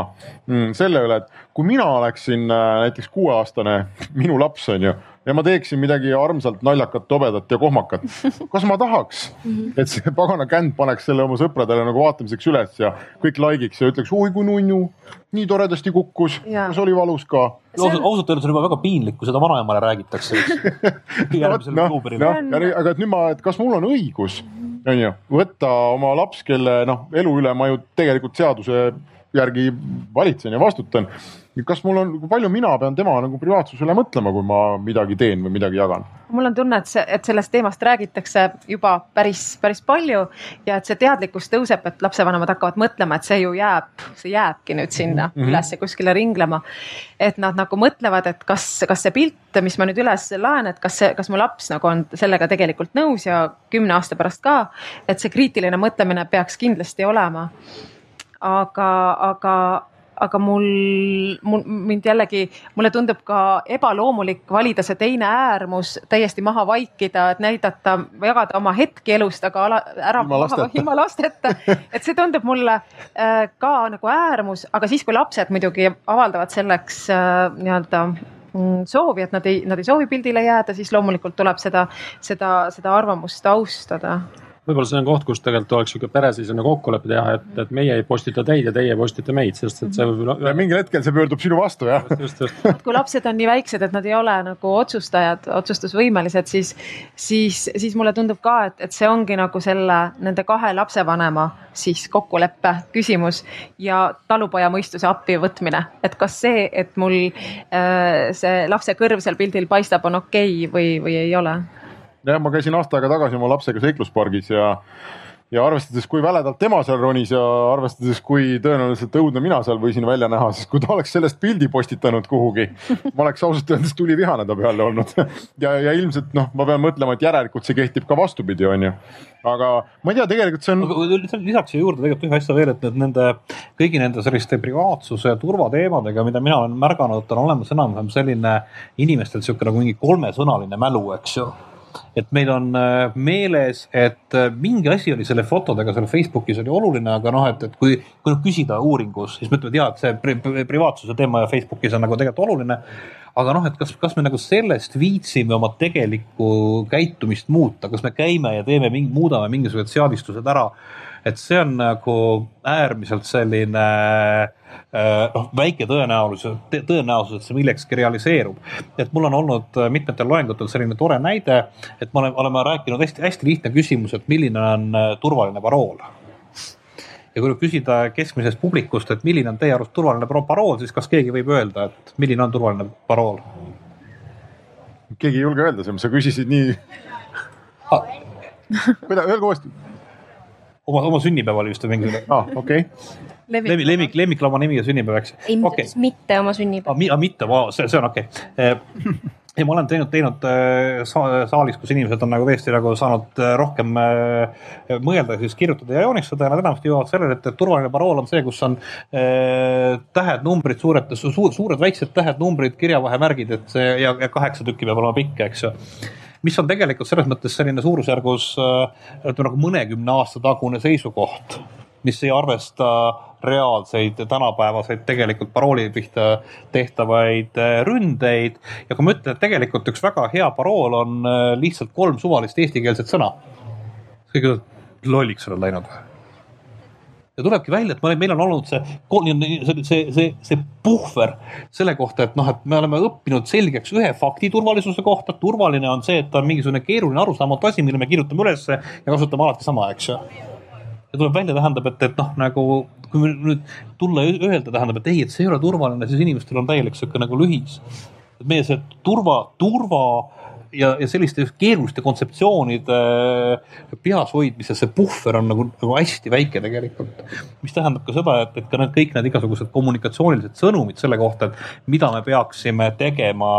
mm, selle üle, et kui mina oleksin äh, näiteks kuueaastane, <laughs> minu laps on ju ja ma teeksin midagi armsalt naljakat, tobedat ja kohmakat. kas ma tahaks, et see pagana känd paneks selle oma sõpradele nagu vaatamiseks üles ja kõik like'iks ja ütleks oi kui nunnu, nii toredasti kukkus, kas oli valus ka?
ausalt, öeldes on juba väga piinlik, kui seda vanaemale räägitakse. <laughs> järgmisel
no, oktoobril no,. aga et nüüd ma, et kas mul on õigus, on ju, võtta oma laps, kelle noh, elu üle ma ju tegelikult seaduse järgi valitsen ja vastutan kas mul on, kui palju mina pean tema nagu privaatsusele mõtlema, kui ma midagi teen või midagi jagan?
mul on tunne, et see, et sellest teemast räägitakse juba päris, päris palju ja et see teadlikkus tõuseb, et lapsevanemad hakkavad mõtlema, et see ju jääb, see jääbki nüüd sinna mm -hmm. ülesse kuskile ringlema. et nad nagu mõtlevad, et kas, kas see pilt, mis ma nüüd üles laen, et kas see, kas mu laps nagu on sellega tegelikult nõus ja kümne aasta pärast ka, et see kriitiline mõtlemine peaks kindlasti olema aga, aga, aga mul, mul, mind jällegi, mulle tundub ka ebaloomulik valida see teine äärmus, täiesti maha vaikida, et näidata, jagada oma hetki elust, aga ala, ära ilma lasteta, ilma lasteta. <laughs> et see tundub mulle äh, ka nagu äärmus, aga siis, kui lapsed muidugi avaldavad selleks äh, nii-öelda mm, soovi, et nad ei, nad ei soovi pildile jääda, siis loomulikult tuleb seda, seda, seda arvamust austada
võib-olla see on koht, kus tegelikult oleks sihuke peresisene kokkulepe teha, et, et meie ei postita teid ja teie ei postita meid, sest et see võib.
mingil hetkel see pöördub sinu vastu jah.
et kui lapsed on nii väiksed, et nad ei ole nagu otsustajad, otsustusvõimelised, siis, siis, siis mulle tundub ka, et, et see ongi nagu selle nende kahe lapsevanema siis kokkuleppe küsimus ja talupoja mõistuse appi võtmine, et kas see, et mul äh, see lapse kõrv seal pildil paistab, on okei okay või, või ei ole
jah, ma käisin aasta aega tagasi oma lapsega seikluspargis ja ja arvestades, kui väledalt tema seal ronis ja arvestades, kui tõenäoliselt õudne mina seal võisin välja näha, siis kui ta oleks sellest pildi postitanud kuhugi, ma oleks ausalt öeldes tulivihane ta peale olnud. ja, ja ilmselt noh, ma pean mõtlema, et järelikult see kehtib ka vastupidi, on ju. aga ma ei tea, tegelikult see
on. lisaks siia juurde tegelikult ühe asja veel, et nende kõigi nende selliste privaatsuse ja turvateemadega, mida mina olen märganud, on olemas enam-vähem selline inimestel sihuke nagu mingi kolmesõnaline mälu, eks ju et meil on äh, meeles, et äh, mingi asi oli selle fotodega seal Facebookis oli oluline, aga noh, et, et kui, kui nüüd küsida uuringus, siis me ütleme, et jaa, et see pri, pri, privaatsuse teema ja Facebookis on nagu tegelikult oluline. aga noh, et kas, kas me nagu sellest viitsime oma tegelikku käitumist muuta, kas me käime ja teeme muudame mingisugused seadistused ära et see on nagu äärmiselt selline äh, noh, väike tõenäosus, tõenäosus, et see millekski realiseerub. et mul on olnud äh, mitmetel loengutel selline tore näide, et me oleme, oleme rääkinud hästi-hästi lihtne küsimus, et milline on äh, turvaline parool ja kui nüüd küsida keskmisest publikust, et milline on teie arust turvaline parool, siis kas keegi võib öelda, et milline on turvaline parool?
keegi ei julge öelda, sa küsisid nii mida, öelge uuesti
oma, oma sünnipäeval vist või mingi
ah,. okei okay.
lemmik, lemmik, lemmiklooma nimi ja sünnipäev, eks?
ei okay., mitte oma sünnipäev
ah,. Ah, mitte, see, see on okei okay.. ja ma olen teinud, teinud sa- saalis, kus inimesed on nagu tõesti nagu saanud äh, rohkem mõelda, siis kirjutada ja joonistada ja nad enamasti jõuavad sellele, et, turvaline parool on see, kus on äh, tähed, numbrid, suured su,, suured, väiksed tähed, numbrid, kirjavahemärgid, et see ja, ja kaheksa tükki peab olema pikk, eks ju mis on tegelikult selles mõttes selline suurusjärgus ütleme nagu mõnekümne aasta tagune seisukoht, mis ei arvesta reaalseid tänapäevaseid tegelikult parooli pihta tehtavaid äh, ründeid. ja kui ma ütlen, et tegelikult üks väga hea parool on äh, lihtsalt kolm suvalist eestikeelset sõna. kõik ütlevad, lolliks oled läinud või? Ja tulebki välja, et me, meil on olnud see, see, see, see, see puhver selle kohta, et noh, et me oleme õppinud selgeks ühe fakti turvalisuse kohta. turvaline on see, et ta on mingisugune keeruline arusaamatu asi, mille me kirjutame ülesse ja kasutame alati sama, eks ju. ja tuleb välja, tähendab, et, et noh, nagu kui nüüd tulla öelda, tähendab, et ei, et see ei ole turvaline, siis inimestel on täielik sihuke nagu lühis. et meie see turva, turva ja, ja selliste keeruliste kontseptsioonide peas hoidmise, see puhver on nagu, nagu hästi väike tegelikult. mis tähendab ka seda, et, et ka need kõik need igasugused kommunikatsioonilised sõnumid selle kohta, et mida me peaksime tegema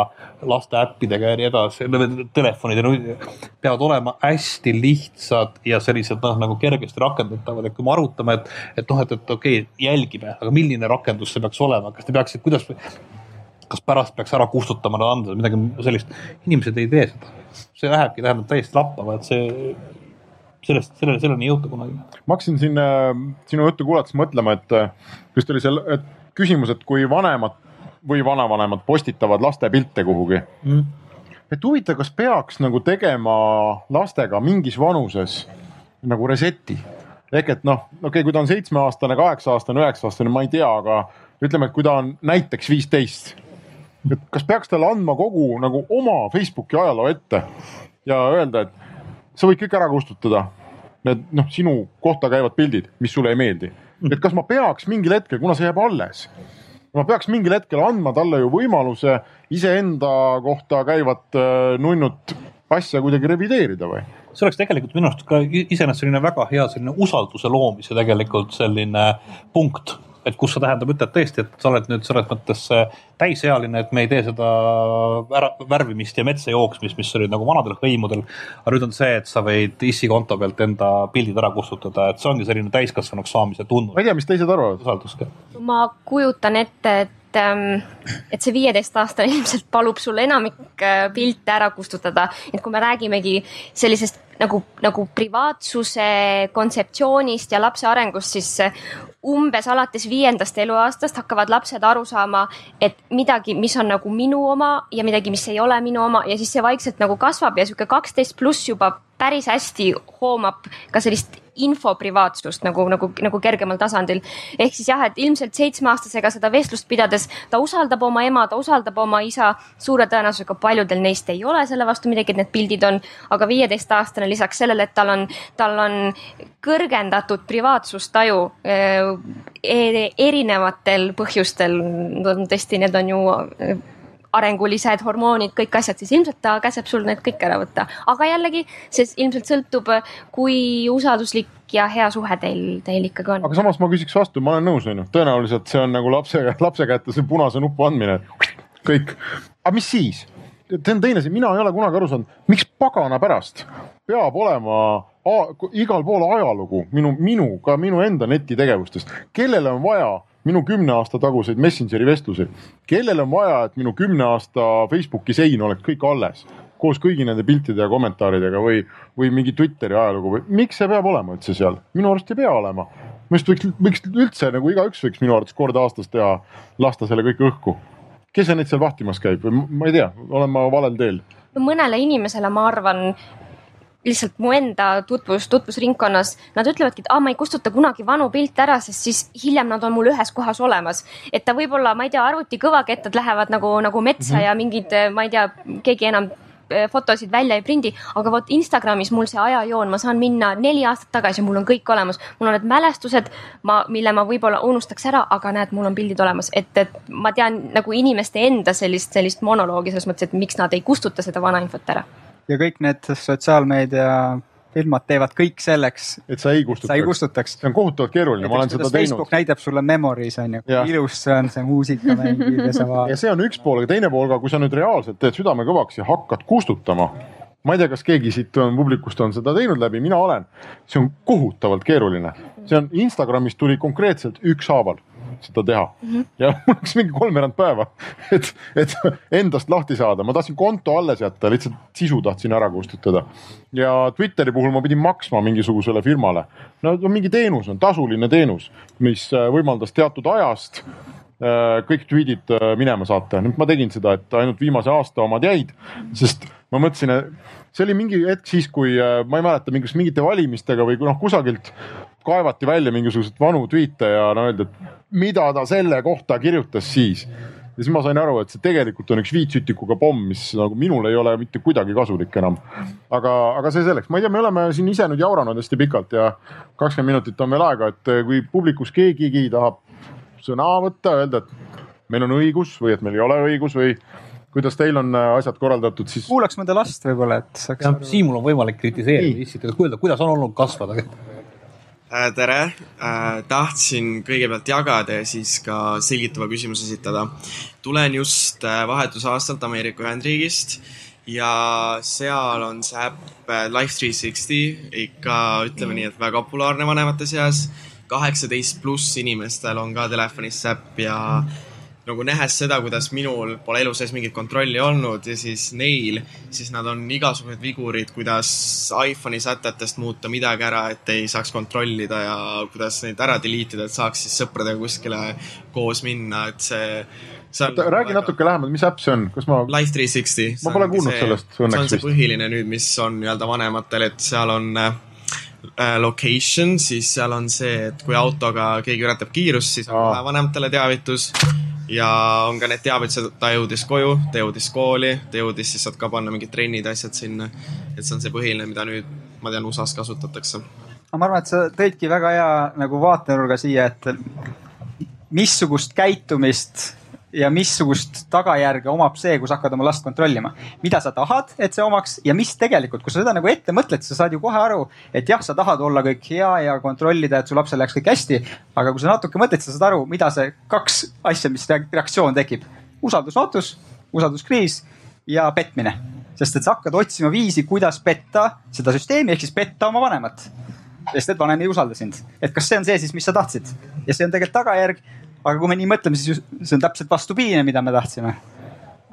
laste äppidega ja nii edasi, telefonid peavad olema hästi lihtsad ja sellised noh, nagu kergesti rakendatavad, et kui me arutame, et, et noh, et, et okei okay,, jälgime, aga milline rakendus see peaks olema, kas te peaksite, kuidas kas pärast peaks ära kustutama need andmed, midagi sellist. inimesed ei tee seda, see lähebki, tähendab täiesti lappama, et see, sellest, sellele, selleni ei jõuta kunagi.
ma hakkasin siin äh, sinu juttu kuulates mõtlema, et just oli seal, et küsimus, et kui vanemad või vanavanemad postitavad laste pilte kuhugi mm.. et huvitav, kas peaks nagu tegema lastega mingis vanuses nagu reset'i ehk et noh, okei okay,, kui ta on seitsmeaastane, kaheksa-aastane, üheksa-aastane, ma ei tea, aga ütleme, et kui ta on näiteks viisteist et kas peaks talle andma kogu nagu oma Facebooki ajaloo ette ja öelda, et sa võid kõik ära kustutada. Need noh, sinu kohta käivad pildid, mis sulle ei meeldi. et kas ma peaks mingil hetkel, kuna see jääb alles, ma peaks mingil hetkel andma talle ju võimaluse iseenda kohta käivat äh, nunnut asja kuidagi revideerida või?
see oleks tegelikult minu arust ka iseenesest selline väga hea selline usalduse loomise tegelikult selline punkt et kus sa tähendab, ütled tõesti, et sa oled nüüd selles mõttes äh, täisealine, et me ei tee seda ära, värvimist ja metsa jooksmist, mis oli nagu vanadel hõimudel. aga nüüd on see, et sa võid issi konto pealt enda pildid ära kustutada, et see ongi selline täiskasvanuks saamise tunnus.
ma ei tea, mis teised arvavad.
usaldus ka.
ma kujutan ette, et ähm, et see viieteistaastane <laughs> ilmselt palub sul enamik äh, pilte ära kustutada, et kui me räägimegi sellisest nagu, nagu privaatsuse kontseptsioonist ja lapse arengust, siis umbes alates viiendast eluaastast hakkavad lapsed aru saama, et midagi, mis on nagu minu oma ja midagi, mis ei ole minu oma. Ja siis see vaikselt nagu kasvab ja sihuke kaksteist pluss juba päris hästi hoomab ka sellist info privaatsust nagu, nagu, nagu kergemal tasandil. ehk siis jah, et ilmselt seitsmeaastasega seda vestlust pidades ta usaldab oma ema, ta usaldab oma isa. suure tõenäosusega paljudel neist ei ole selle vastu midagi, et need pildid on, aga viieteistaastane lisaks sellele, et tal on, tal on kõrgendatud privaatsustaju eh, erinevatel põhjustel. tõesti, need on ju arengulised hormoonid, kõik asjad, siis ilmselt ta käseb sul need kõik ära võtta. aga jällegi, see ilmselt sõltub, kui usalduslik ja hea suhe teil, teil ikkagi on.
aga samas ma küsiks vastu, ma olen nõus, onju, tõenäoliselt see on nagu lapse, lapse kätte see punase nupu andmine, kõik. aga mis siis? see on teine asi, mina ei ole kunagi aru saanud, miks pagana pärast peab olema igal pool ajalugu minu, minu, ka minu enda netitegevustest, kellele on vaja minu kümne aasta taguseid Messengeri vestlusi. kellel on vaja, et minu kümne aasta Facebooki sein oleks kõik alles koos kõigi nende piltide ja kommentaaridega või, või mingi Twitteri ajalugu või miks see peab olema üldse seal? minu arust ei pea olema. minu arust võiks, võiks üldse nagu igaüks võiks minu arvates kord aastas teha, lasta selle kõik õhku. kes see neid seal vahtimas käib või ma ei tea, olen ma valel teel?
mõnele inimesele, ma arvan, lihtsalt mu enda tutvus, tutvusringkonnas, nad ütlevadki, et aa, ma ei kustuta kunagi vanu pilte ära, sest siis hiljem nad on mul ühes kohas olemas. et ta võib-olla, ma ei tea, arvuti kõvakettad lähevad nagu, nagu metsa mm -hmm. ja mingid, ma ei tea, keegi enam äh, fotosid välja ei prindi, aga vot Instagramis mul see ajajoon, ma saan minna neli aastat tagasi, mul on kõik olemas, mul on need mälestused, ma, mille ma võib-olla unustaks ära, aga näed, mul on pildid olemas, et, et ma tean nagu inimeste enda sellist, sellist monoloogi selles mõttes, et miks nad ei kustuta seda vana infot ära
ja kõik need sotsiaalmeedia firmad teevad kõik selleks,
et sa ei
sa ei
kustutaks.
kustutaks.
see on kohutavalt keeruline, ma olen seda teinud
Facebook. näitab sulle memories on ju, kui ilus see on, see muusika mängib ja sa
ja
vaatad.
see on üks pool, aga teine pool ka, kui sa nüüd reaalselt teed südame kõvaks ja hakkad kustutama. ma ei tea, kas keegi siit on publikust on seda teinud läbi, mina olen. see on kohutavalt keeruline, see on Instagramis tuli konkreetselt ükshaaval seda teha ja mul läks mingi kolmveerand päeva, et, et endast lahti saada, ma tahtsin konto alles jätta, lihtsalt sisu tahtsin ära kustutada. ja Twitteri puhul ma pidin maksma mingisugusele firmale, no mingi teenus on tasuline teenus, mis äh, võimaldas teatud ajast äh, kõik tweet'id äh, minema saata. nüüd ma tegin seda, et ainult viimase aasta omad jäid, sest ma mõtlesin, see oli mingi hetk siis, kui äh, ma ei mäleta, mingis mingite valimistega või noh, kusagilt kaevati välja mingisuguseid vanu tweet'e ja no öeldi, et mida ta selle kohta kirjutas siis. ja siis ma sain aru, et see tegelikult on üks viitsütikuga pomm, mis nagu minul ei ole mitte kuidagi kasulik enam. aga, aga see selleks, ma ei tea, me oleme siin ise nüüd jauranud hästi pikalt ja kakskümmend minutit on veel aega, et kui publikus keegigi tahab sõna võtta, öelda, et meil on õigus või et meil ei ole õigus või kuidas teil on äh, asjad korraldatud, siis
kuulaks mõnda last võib-olla, et saaks
jah, Siimul on võimalik kritiseerida, issitada, kuulda, kuidas on olnud kasvada.
Äh, tere, tahtsin kõigepealt jagada ja siis ka selgitava küsimuse esitada. tulen just äh, vahetusaastalt Ameerika Ühendriigist ja seal on see äpp äh, Life360 ikka ütleme nii, et väga populaarne vanemate seas. kaheksateist pluss inimestel on ka telefonis see äpp ja nagu nähes seda, kuidas minul pole elu sees mingit kontrolli olnud ja siis neil, siis nad on igasugused vigurid, kuidas iPhone'i sätetest muuta midagi ära, et ei saaks kontrollida ja kuidas neid ära delete ida, et saaks siis sõpradega kuskile koos minna, et see.
räägi natuke lähemalt, mis äpp see on, kas ma,
Life360.
Ma pole kuulnud sellest õnneks
see on see
vist.
põhiline nüüd, mis on nii-öelda vanematel, et seal on äh, äh, location, siis seal on see, et kui autoga keegi ületab kiirust, siis on kohe vanematele teavitus ja on ka need teavitused, et ta jõudis koju, ta jõudis kooli, ta jõudis, siis saad ka panna mingid trennid, asjad sinna. et see on see põhiline, mida nüüd ma tean, USA-s kasutatakse.
aga ma arvan, et sa tõidki väga hea nagu vaatenurga siia, et missugust käitumist ja missugust tagajärge omab see, kui sa hakkad oma last kontrollima. mida sa tahad, et see omaks ja mis tegelikult, kui sa seda nagu ette mõtled, sa saad ju kohe aru, et jah, sa tahad olla kõik hea ja kontrollida, et su lapsel läheks kõik hästi. aga kui sa natuke mõtled, sa saad aru, mida see kaks asja, mis reak- reaktsioon tekib. usaldusmatus, usalduskriis ja petmine. sest et sa hakkad otsima viisi, kuidas petta seda süsteemi ehk siis petta oma vanemat sest et vanem ei usalda sind. et kas see on see siis, mis sa tahtsid ja see on tegelikult tagajärg. Aga kui me nii mõtleme, siis ju- see on täpselt vastupidine, mida me tahtsime.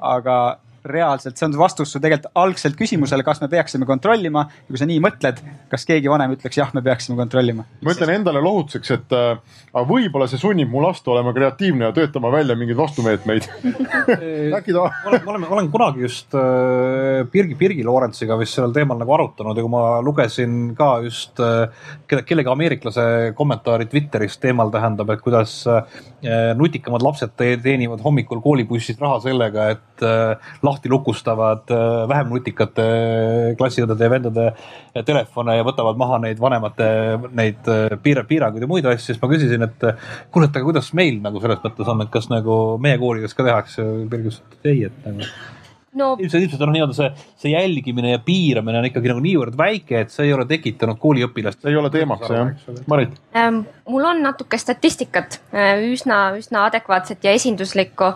aga reaalselt see on vastus su tegelikult algselt küsimusele, kas me peaksime kontrollima ja kui sa nii mõtled, kas keegi vanem ütleks jah, me peaksime kontrollima.
ma ütlen endale lohutuseks, et äh, võib-olla see sunnib mu last olema kreatiivne ja töötama välja mingeid vastumeetmeid. <laughs> äkki ta,
olen, ma olen, kunagi just äh, Birgi, Birgi Loorentsiga vist sellel teemal nagu arutanud ja kui ma lugesin ka just äh, kelle- kellegi ameeriklase kommentaari Twitteris teemal tähendab, et kuidas äh, nutikamad lapsed te- teenivad hommikul koolibussist raha sellega, et äh, lahti lukustavad äh, vähem nutikate klassiõdede ja vendade äh, telefone ja võtavad maha neid vanemate neid äh, piir-, piiranguid ja muid asju, siis ma küsisin, et äh, kuule, et aga kuidas meil nagu selles mõttes on, et kas nagu meie koolides ka tehakse, Birgus ütles, et ei, et nagu
no
ilmselt, ilmselt on nii-öelda see, see jälgimine ja piiramine on ikkagi nagu niivõrd väike, et see ei ole tekitanud kooliõpilast.
ei ole teemaks jah. Marit,
Ähm, mul on natuke statistikat, üsna, üsna adekvaatset ja esinduslikku.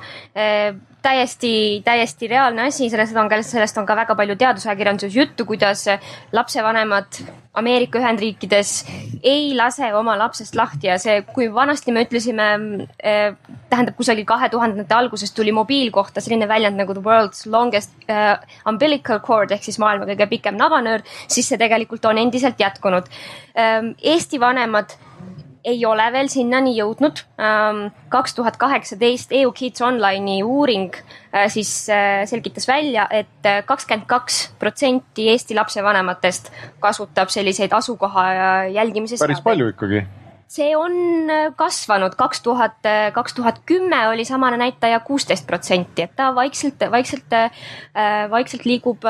täiesti, täiesti reaalne asi, sellest on ka, sellest on ka väga palju teadusajakirjanduses juttu, kuidas lapsevanemad Ameerika Ühendriikides ei lase oma lapsest lahti ja see, kui vanasti me ütlesime, tähendab kusagil kahe tuhandete alguses tuli mobiil kohta selline väljend nagu the world's longest uh, umbilical cord ehk siis maailma kõige pikem nabanöör, siis see tegelikult on endiselt jätkunud. Eesti vanemad ei ole veel sinnani jõudnud. kaks tuhat kaheksateist EU Kids Online'i uuring äh, siis äh, selgitas välja et, et kakskümmend kaks protsenti Eesti lapsevanematest kasutab selliseid asukoha jälgimise
päris palju ikkagi.
see on äh, kasvanud, kaks tuhat, kaks tuhat kümme oli samane näitaja kuusteist protsenti, et ta vaikselt, vaikselt, vaikselt liigub,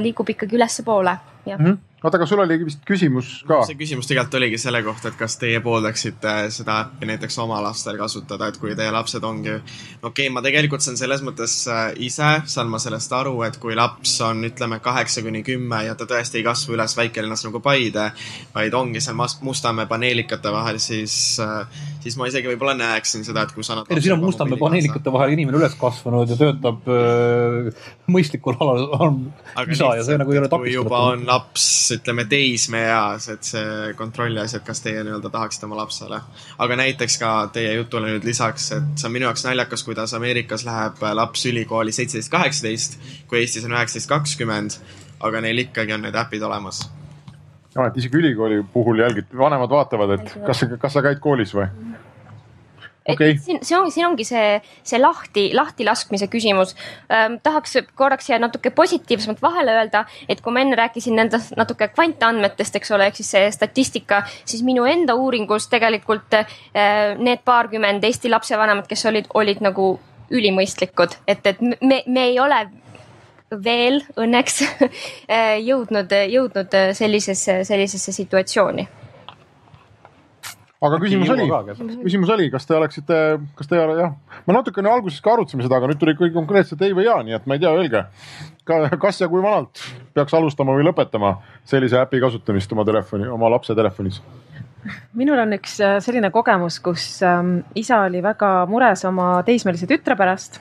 liigub ikkagi ülespoole, jah.
Mhm. oota, aga sul oli vist küsimus ka?
see küsimus tegelikult oligi selle kohta, et kas teie pooldaksite seda äppi näiteks oma lastel kasutada, et kui teie lapsed ongi. okei okay,, ma tegelikult saan selles mõttes äh, ise, saan ma sellest aru, et kui laps on, ütleme kaheksa kuni kümme ja ta tõesti ei kasva üles väikelinnas nagu Paide, vaid ongi seal Mustamäe paneelikate vahel, siis, siis ma isegi võib-olla näeksin seda, et kui sa
ei no siin on Mustamäe paneelikute vahel inimene üles kasvanud ja töötab öö, mõistlikul alal, on isa ja see nagu ei ole
kui juba on laps, ütleme teismeeas, et see kontrolli asi, et kas teie nii-öelda tahaksite oma lapsele. aga näiteks ka teie jutule nüüd lisaks, et see on minu jaoks naljakas, kuidas Ameerikas läheb laps ülikooli seitseteist, kaheksateist, kui Eestis on üheksateist, kakskümmend, aga neil ikkagi on need äpid olemas.
et isegi ülikooli puhul jälgid, vanemad vaatavad, et kas sa, kas sa käid koolis või?
Et siin, see ongi, siin ongi see, see lahti, lahtilaskmise küsimus. Ähm,. tahaks korraks siia natuke positiivsemalt vahele öelda, et kui ma enne rääkisin nendest natuke kvantandmetest, eks ole, ehk siis see statistika, siis minu enda uuringus tegelikult äh, need paarkümmend Eesti lapsevanemat, kes olid, olid nagu ülimõistlikud, et, et me, me ei ole veel õnneks <laughs> jõudnud, jõudnud sellisesse, sellisesse situatsiooni
aga küsimus oli, küsimus oli, kas te oleksite, kas te jah, me natukene alguses ka arutasime seda, aga nüüd tuli ikkagi konkreetselt ei või jaa, nii et ma ei tea, öelge. kas ja kui vanalt peaks alustama või lõpetama sellise äpi kasutamist oma telefoni, oma lapse telefonis?
minul on üks äh, selline kogemus, kus ähm, isa oli väga mures oma teismelise tütre pärast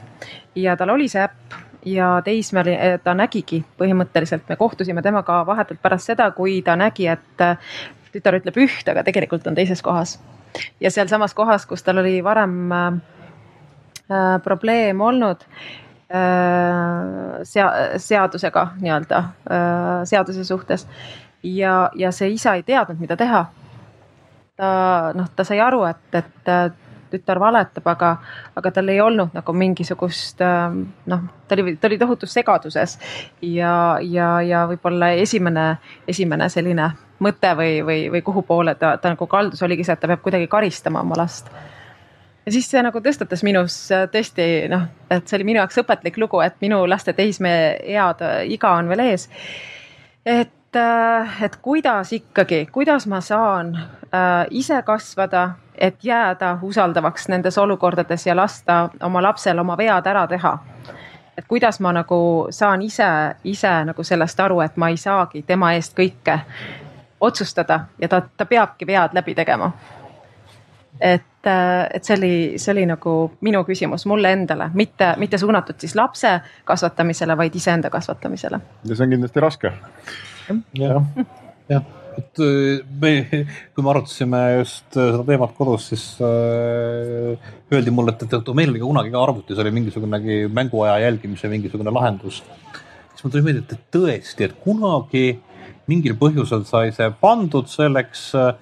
ja tal oli see äpp ja teismeli, ta nägigi põhimõtteliselt, me kohtusime temaga vahetult pärast seda, kui ta nägi, et äh, tütar ütleb üht, aga tegelikult on teises kohas. ja sealsamas kohas, kus tal oli varem äh, äh, probleem olnud äh, sea-, seadusega nii-öelda äh,, seaduse suhtes. Ja, ja see isa ei teadnud, mida teha. Ta noh, ta sai aru, et, et äh, tütar valetab, aga, aga tal ei olnud nagu mingisugust ähm, noh, ta oli, ta oli tohutus segaduses. Ja, ja, ja võib-olla esimene, esimene selline mõte või, või, või kuhu poole ta, ta nagu kaldus, oligi see, et ta peab kuidagi karistama oma last ja siis see nagu tõstatas minus äh, tõesti noh, et see oli minu jaoks õpetlik lugu, et minu laste teismeead, iga on veel ees. et, et kuidas ikkagi, kuidas ma saan äh, ise kasvada, et jääda usaldavaks nendes olukordades ja lasta oma lapsel oma vead ära teha et kuidas ma nagu saan ise, ise nagu sellest aru, et ma ei saagi tema eest kõike otsustada ja ta, ta peabki vead läbi tegema et, et see oli, see oli nagu minu küsimus mulle endale, mitte, mitte suunatud siis lapse kasvatamisele, vaid iseenda kasvatamisele.
ja see on kindlasti raske.
jah, jah, et äh, me, kui me arutasime just äh, seda teemat kodus, siis äh, öeldi mulle, et, et meil oli ka kunagi ka arvutis oli mingisugunegi mänguaja jälgimise mingisugune lahendus. siis mul tuli meelde, et tõesti, et kunagi mingil põhjusel sai see pandud selleks äh,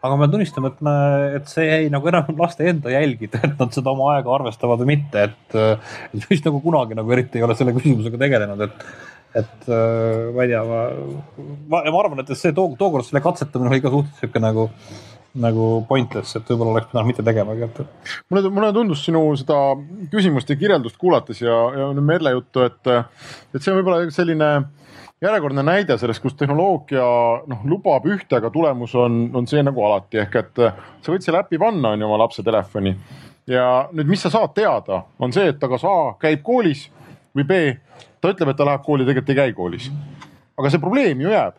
aga ma pean tunnistama, et me, et see jäi nagu enam laste enda jälgida, et nad seda oma aega arvestavad või mitte, et äh, et vist nagu kunagi nagu eriti ei ole selle küsimusega tegelenud, et et äh, ma ei tea, ma, ma, ma arvan, et see too, tookord selle katsetamine oli ka suhteliselt sihuke nagu, nagu pointless, et võib-olla oleks pidanud mitte tegemagi, et
mulle, mulle tundus sinu seda küsimust ja kirjeldust kuulates ja, ja nüüd Merle juttu, et, et see on võib-olla selline järjekordne näide sellest, kus tehnoloogia noh, lubab ühte, aga tulemus on, on see nagu alati. Ehk et sa võid selle äpi panna, on ju, oma lapse telefoni. Ja nüüd, mis sa saad teada, on see, et ta kas A käib koolis või B ta ütleb, et ta läheb kooli, tegelikult ei käi koolis. aga see probleem ju jääb,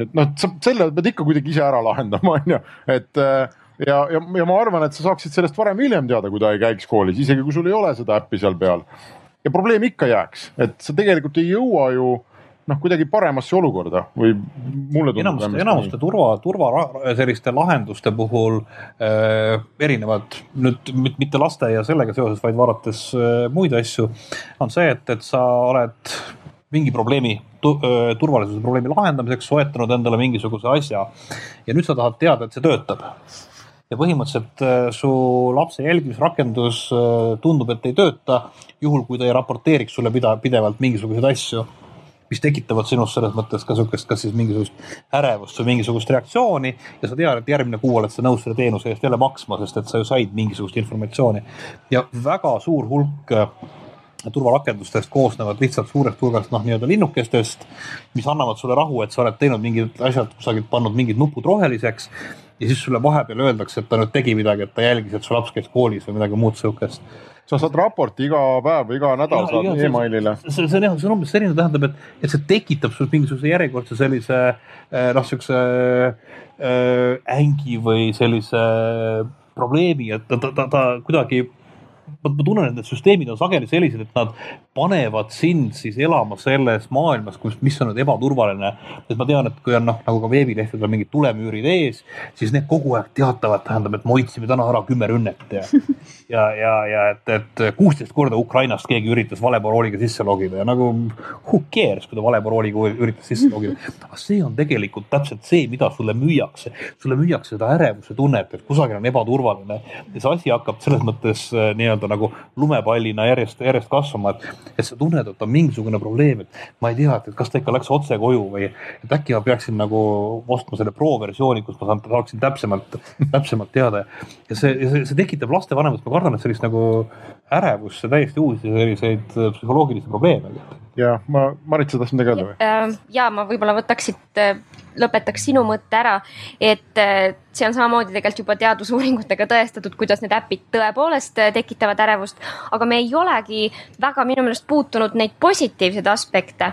et noh, sa selle pead ikka kuidagi ise ära lahendama, <laughs> on ju, et äh, ja, ja, ja ma arvan, et sa saaksid sellest varem või hiljem teada, kui ta ei käiks koolis, isegi kui sul ei ole seda äppi seal peal. ja probleem ikka jääks, et sa tegelikult ei jõua ju noh, kuidagi paremasse olukorda või mulle tundub.
enamuste, enamuste turva, turva selliste lahenduste puhul äh, erinevad nüüd mit- mitte laste ja sellega seoses, vaid vaadates äh, muid asju, on see, et, et sa oled mingi probleemi, turvalisuse probleemi lahendamiseks soetanud endale mingisuguse asja. Ja nüüd sa tahad teada, et see töötab. Ja põhimõtteliselt äh, su lapse jälgimisrakendus äh, tundub, et ei tööta, juhul kui ta ei raporteeriks sulle pida-, pidevalt mingisuguseid asju mis tekitavad sinus selles mõttes ka sihukest, kas siis mingisugust ärevust või mingisugust reaktsiooni ja sa tead, et järgmine kuu oled sa nõus selle teenuse eest jälle maksma, sest et sa ju said mingisugust informatsiooni. ja väga suur hulk äh, turvarakendustest koosnevad lihtsalt suurest hulgast noh, nii-öelda linnukestest, mis annavad sulle rahu, et sa oled teinud mingid asjad kusagilt, pannud mingid nupud roheliseks ja siis sulle vahepeal öeldakse, et ta nüüd tegi midagi, et ta jälgis, et su laps käis koolis või midagi muud sihukest
sa saad raporti iga päev või iga nädal
Ja-
saad emailile.
see, on jah, see on umbes selline, tähendab, et, et see tekitab sul mingisuguse järjekordse sellise eh, noh, siukse äh, ängi või sellise probleemi, et ta, ta, ta, ta kuidagi ma, ma tunnen, et need süsteemid on sageli sellised, et nad panevad sind siis elama selles maailmas, kus, mis on nüüd ebaturvaline. et ma tean, et kui on noh, nagu ka veebilehtedel on mingid tulemüürid ees, siis need kogu aeg teatavad, tähendab, et me hoidsime täna ära kümme rünnet ja, <laughs> ja, ja, ja et, et kuusteist korda Ukrainast keegi üritas valeparooliga sisse logida ja nagu who cares, kui ta valeparooliga üritas sisse <laughs> logida. aga see on tegelikult täpselt see, mida sulle müüakse. sulle müüakse seda ärevuse tunnet, et kusagil on ebaturvaline ja see asi hakkab selles mõttes äh, nii-öelda nagu lumepallina järjest, järjest kasvama, et, et sa tunned, et on mingisugune probleem, et ma ei tea, et kas ta ikka läks otse koju või et äkki ma peaksin nagu ostma selle pro versiooni, kus ma saan, saaksin täpsemalt, täpsemalt teada. ja see, see, see tekitab lastevanemates, ma kardan, et sellist nagu ärevust ja täiesti uusi selliseid äh, psühholoogilisi probleeme.
ja ma, Marit, sa tahtsid midagi öelda või?
Äh, ja ma võib-olla võtaks siit, lõpetaks sinu mõtte ära, et äh, see on samamoodi tegelikult juba teadusuuringutega tõestatud, kuidas need äpid tõepoolest äh, tekitavad ärevust, aga me ei olegi väga minu meelest puutunud neid positiivseid aspekte,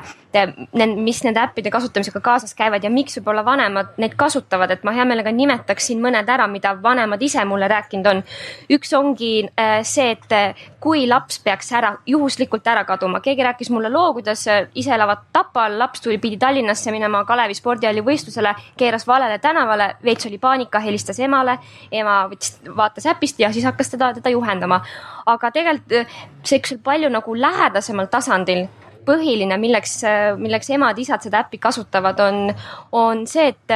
mis nende äppide kasutamisega kaasas käivad ja miks võib-olla vanemad neid kasutavad, et ma hea meelega nimetaksin mõned ära, mida vanemad ise mulle rääkinud on. üks ongi äh, see, et äh, kui laps peaks ära, juhuslikult ära kaduma, keegi rääkis mulle loo, kuidas äh, ise elavad Tapal, laps tuli, pidi Tallinnasse minema Kalevi spordihalli võistlusele, keeras valele tänavale, veits oli paanika, helistas emale, ema võttis, vaatas äpist ja siis hakkas teda, teda juhendama. aga tegelikult äh, siuksel palju nagu lähedasemal tasandil põhiline, milleks, milleks emad-isad seda äppi kasutavad, on, on see, et,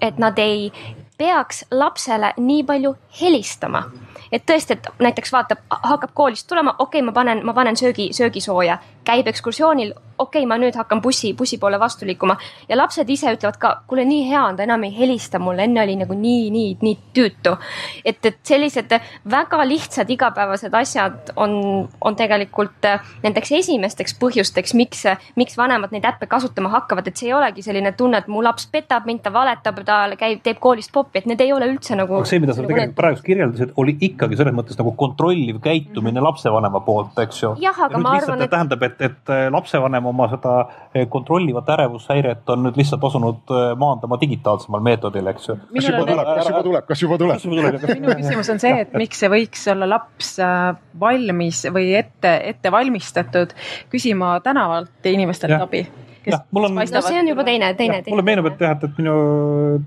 et nad ei peaks lapsele nii palju helistama. et tõesti, et näiteks vaatab, hakkab koolist tulema, okei okay,, ma panen, ma panen söögi, söögisooja, käib ekskursioonil, okei okay,, ma nüüd hakkan bussi, bussi poole vastu liikuma ja lapsed ise ütlevad ka, kuule, nii hea on, ta enam ei helista mulle, enne oli nagu nii, nii, nii tüütu. et, et sellised väga lihtsad igapäevased asjad on, on tegelikult nendeks esimesteks põhjusteks, miks, miks vanemad neid äppe kasutama hakkavad, et see ei olegi selline tunne, et mu laps petab mind, ta valetab, ta käib, teeb koolist popi, et need ei ole üldse nagu.
aga see, mida sa tegelikult praegu kirjeldasid, oli ikkagi selles mõttes nagu kontrolliv käitumine lapsevanema poolt, eks ju.
Jah, aga ma arvan, et-
tähendab, et, et lapsevanem oma seda eh, kontrollivat ärevushäiret on nüüd lihtsalt asunud eh, maandama digitaalsemal meetodil, eks ju.
kas juba tuleb, kas juba tuleb, kas juba tuleb?
minu küsimus on see, et miks see võiks olla laps äh, valmis või ette, ette valmistatud küsima tänavalt inimestelt
Jah.
abi.
jah, mul on,
no see on juba teine, teine, teine.
mulle meenub, et jah, et, et minu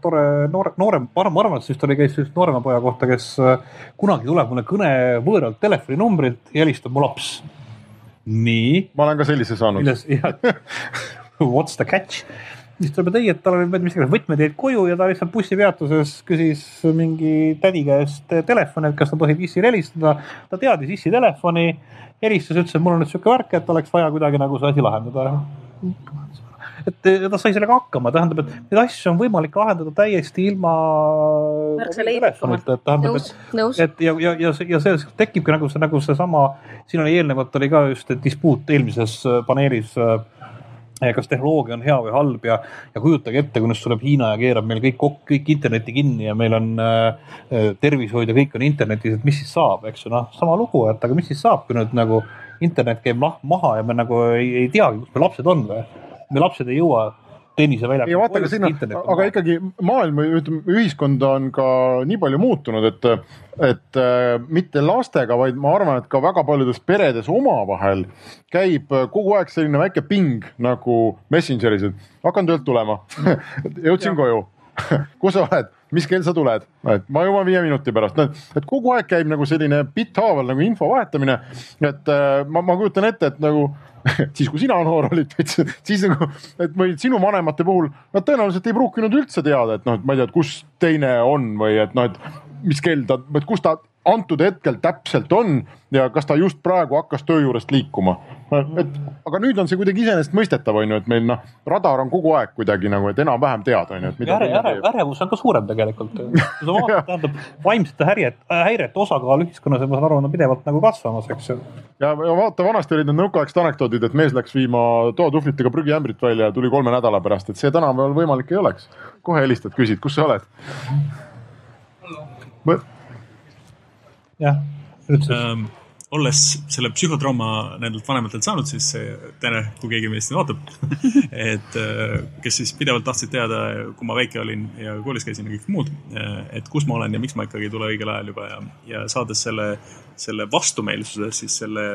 tore noore, noorem, ma arvan, et see vist oli, käis just noorema poja kohta, kes äh, kunagi tuleb mulle kõne võõralt telefoninumbrilt ja helistab mu laps. Nii
ma olen ka sellise saanud. <laughs>
what's the catch? siis tuleb tõi, et tal oli mis iganes võtmed jäid koju ja ta lihtsalt bussipeatuses küsis mingi tädi käest telefoni, et kas ta tohib issil helistada. ta teadis issi telefoni, helistas, ütles, et mul on nüüd sihuke värk, et oleks vaja kuidagi nagu see asi lahendada. Et ta sai sellega hakkama, tähendab, et neid asju on võimalik lahendada täiesti ilma telefonita, et tähendab, et, et ja, ja, ja ja see tekibki nagu see, nagu seesama, siin oli eelnevalt oli ka just dispuut eelmises äh, paneelis. kas tehnoloogia on hea või halb ja, ja kujutage ette, kui nüüd tuleb Hiina ja keerab meil kõik kokku, kõik interneti kinni ja meil on äh, äh, tervishoid ja kõik on internetis, et mis siis saab, eks ju, noh, sama lugu, et aga mis siis saab, kui nüüd nagu internet käib maha ja me nagu ei, ei teagi, kus me lapsed on või? Me lapsed ei jõua tenniseväljakule.
ei vaata, aga siin on, aga ikkagi maailm või ütleme, ühiskond on ka nii palju muutunud, et, et äh, mitte lastega, vaid ma arvan, et ka väga paljudes peredes omavahel käib äh, kogu aeg selline väike ping nagu Messengeris, et hakkan töölt tulema, <laughs> jõudsin koju <laughs> kus sa oled, mis kell sa tuled, et ma jõuan viie minuti pärast, no et kogu aeg käib nagu selline bitthaaval nagu info vahetamine. et äh, ma, ma kujutan ette, et nagu <laughs> siis, kui sina noor olid, <laughs> siis nagu, et või sinu vanemate puhul nad tõenäoliselt ei pruukinud üldse teada, et noh, et ma ei tea, kus teine on või et noh, et mis kell ta, kus ta antud hetkel täpselt on ja kas ta just praegu hakkas töö juurest liikuma et aga nüüd on see kuidagi iseenesestmõistetav, on ju, et meil noh, radar on kogu aeg kuidagi nagu, et enam-vähem tead, on ju, et mida
ärevus on ka suurem tegelikult. <laughs> tähendab vaimsete häiret, häirete osakaal ühiskonnas, ma saan aru, on pidevalt nagu kasvamas, eks ju.
ja ja vaata, vanasti olid need nõukaaegsed anekdoodid, et mees läks viima toatuhvlitega prügiämbrit välja ja tuli kolme nädala pärast, et see tänapäeval võimalik ei oleks. kohe helistad, küsid, kus sa oled.
jah, üldse.
ähm, olles selle psühhotrauma nendelt vanematelt saanud, siis Tene, kui keegi meist nüüd vaatab, <laughs> et äh, kes siis pidevalt tahtsid teada, kui ma väike olin ja koolis käisin ja kõik muud, et kus ma olen ja miks ma ikkagi ei tule õigel ajal juba ja, ja saades selle, selle vastumeelsuse siis selle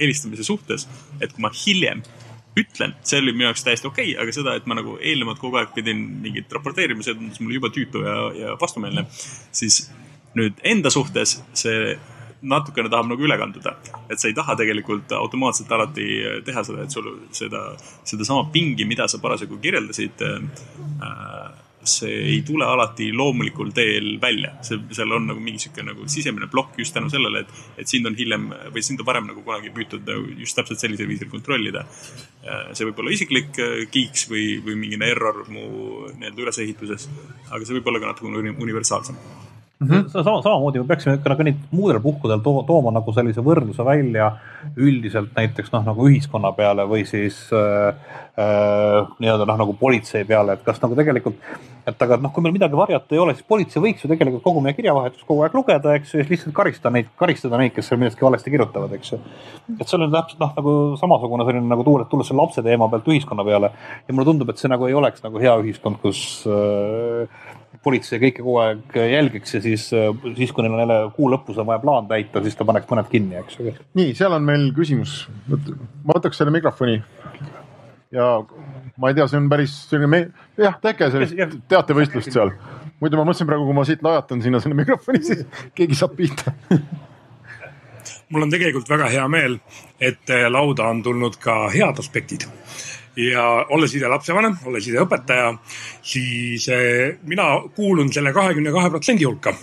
helistamise suhtes, et kui ma hiljem ütlen, see oli minu jaoks täiesti okei okay,, aga seda, et ma nagu eelnevalt kogu aeg pidin mingit raporteerima, see tundus mulle jube tüütu ja, ja vastumeelne, siis nüüd enda suhtes see natukene tahab nagu üle kanduda, et sa ei taha tegelikult automaatselt alati teha seda, et sul seda, sedasama pingi, mida sa parasjagu kirjeldasid äh,. see ei tule alati loomulikul teel välja, see, seal on nagu mingi sihuke nagu sisemine plokk just tänu sellele, et, et sind on hiljem või sind on varem nagu kunagi püütud nagu just täpselt sellisel viisil kontrollida. see võib olla isiklik äh, kiiks või, või mingine error mu nii-öelda ülesehituses, aga see võib olla ka natuke uni- universaalsem
sama, samamoodi me peaksime ka nagu neid muudel puhkudel to tooma nagu sellise võrdluse välja üldiselt näiteks noh, nagu ühiskonna peale või siis äh, äh, nii-öelda noh, nagu politsei peale, et kas nagu tegelikult, et aga noh, kui meil midagi varjata ei ole, siis politsei võiks ju tegelikult kogu meie kirjavahetust kogu aeg lugeda, eks ju, ja siis lihtsalt karistada neid, karistada neid, kes seal millestki valesti kirjutavad, eks ju. et see on täpselt noh, nagu samasugune selline nagu tulla, tulla selle lapse teema pealt ühiskonna peale ja mulle tundub, et see nagu ei oleks nagu hea ühiskond, kus äh, politsei kõike kogu aeg jälgiks ja siis, siis kui neil on jälle kuu lõpus on vaja plaan täita, siis ta paneks mõned kinni, eks ju.
nii, seal on meil küsimus. ma võtaks selle mikrofoni ja ma ei tea, see on päris selline me..., jah, tehke sellist teatevõistlust seal. muidu ma mõtlesin praegu, kui ma siit lajatan sinna selle mikrofoni, siis keegi saab pihta.
mul on tegelikult väga hea meel, et lauda on tulnud ka head aspektid ja olles ise lapsevanem, olles ise õpetaja, siis eh, mina kuulun selle kahekümne kahe protsendi hulka.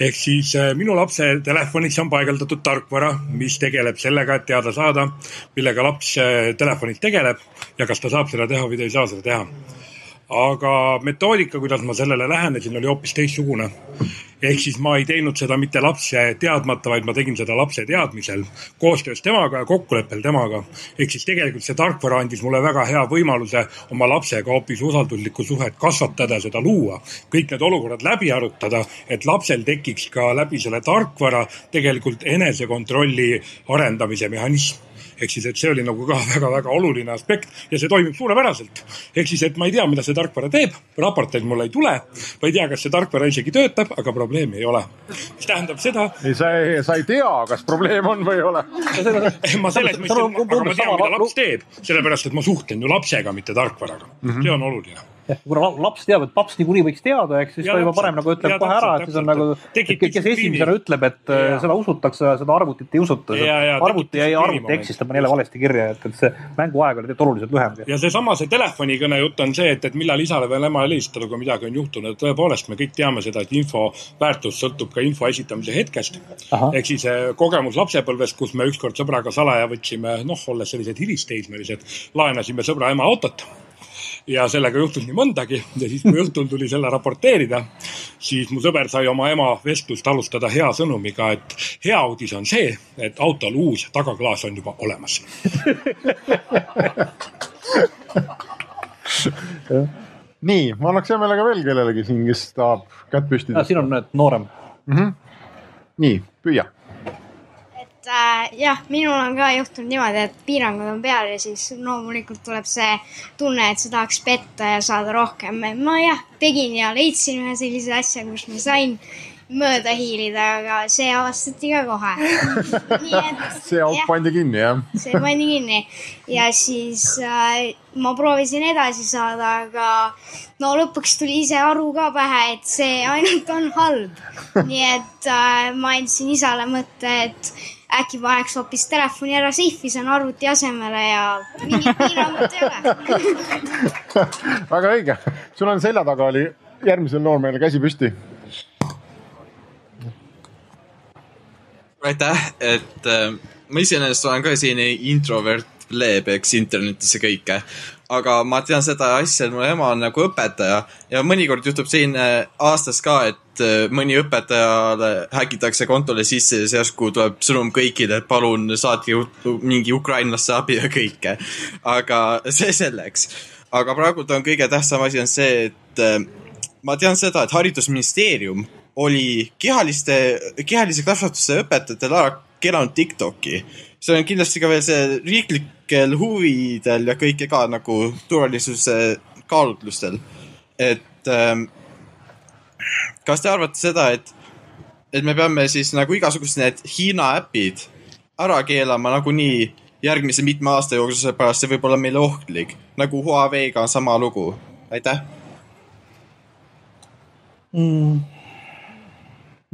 ehk siis eh, minu lapse telefonisse on paigaldatud tarkvara, mis tegeleb sellega, et teada saada, millega laps eh, telefonis tegeleb ja kas ta saab seda teha või ta ei saa seda teha aga metoodika, kuidas ma sellele lähenesin, oli hoopis teistsugune. ehk siis ma ei teinud seda mitte lapse teadmata, vaid ma tegin seda lapse teadmisel, koostöös temaga ja kokkuleppel temaga. ehk siis tegelikult see tarkvara andis mulle väga hea võimaluse oma lapsega hoopis usalduslikku suhet kasvatada, seda luua. kõik need olukorrad läbi arutada, et lapsel tekiks ka läbi selle tarkvara tegelikult enesekontrolli arendamise mehhanism ehk siis, et see oli nagu ka <laughs> väga-väga oluline aspekt ja see toimib suurepäraselt. ehk siis, et ma ei tea, mida see tarkvara teeb, raporteid mulle ei tule, ma ei tea, kas see tarkvara isegi töötab, aga probleemi ei ole. mis tähendab seda,
ei, sa ei, sa ei tea, kas probleem on või ei ole.
ma selles mõttes, aga ma tean, mida laps teeb, sellepärast et ma suhtlen ju lapsega, mitte tarkvaraga mm. -hmm. see on oluline
kuna la- laps teab, et paps niikuinii võiks teada, eks siis
Ja
ta juba parem nagu ütleb
Ja
kohe ära, et siis on nagu, kes esimesena ütleb, et
Ja.
seda usutakse seda arvutit ei usuta arvuti jäi arvuti
moment.
eksistab jälle valesti kirja, et, et see mänguaeg oli tegelikult oluliselt lühem.
ja seesama, see telefonikõne jutt on see, et, et millal isale või emale helistada, kui midagi on juhtunud. tõepoolest, me kõik teame seda, et info väärtus sõltub ka info esitamise hetkest. Ehk siis eh, kogemus lapsepõlvest, kus me ükskord sõbraga salaja võtsime, noh, olles sellised hilisteismelised, laenasime sõbra ema autot ja sellega juhtus nii mõndagi ja siis, kui õhtul tuli selle raporteerida, siis mu sõber sai oma ema vestlust alustada hea sõnumiga, et hea uudis on see, et autol uus tagaklaas on juba olemas. <laughs>
nii, ma annaks hea meelega veel kellelegi siin, kes tahab kätt püsti tõsta.
siin on nüüd noorem.
nii, püüa.
Et äh, jah, minul on ka juhtunud niimoodi, et piirangud on peal ja siis loomulikult tuleb see tunne, et sa tahaks petta ja saada rohkem. ma jah, tegin ja leidsin ühe sellise asja, kus ma sain mööda hiilida, aga see avastati ka kohe. <laughs> nii et
see auk pandi kinni, jah?
see pandi kinni ja siis äh, ma proovisin edasi saada, aga no lõpuks tuli ise aru ka pähe, et see ainult on halb. nii et äh, ma andsin isale mõtte, et äkki paneks hoopis telefoni ära seifi, on arvuti asemele ja mingit piirangut ei ole. <laughs>
väga õige, sul on selja taga oli järgmisel noormehel käsi püsti.
aitäh, et äh, ma iseenesest olen ka selline introvert plebeks internetis ja kõike, aga ma tean seda asja, et mu ema on nagu õpetaja ja mõnikord juhtub selline aastas ka, et äh, mõni õpetajale häkitakse kontole sisse ja siis järsku tuleb sõnum kõikidele, et palun saatke mingi ukrainlasse abi ja kõike. aga see selleks. aga praegult on kõige tähtsam asi on see, et äh, ma tean seda, et haridusministeerium oli kehaliste, kehalise kasvatuse õpetajatele ära keelanud Tiktoki. see on kindlasti ka veel see riiklikel huvidel ja kõike ka nagu turvalisuse kaalutlustel. et ähm, kas te arvate seda, et, et me peame siis nagu igasugused need Hiina äpid ära keelama nagunii järgmise mitme aasta jooksul, seepärast see võib olla meile ohtlik. nagu Huawei'ga on sama lugu. aitäh.
mm..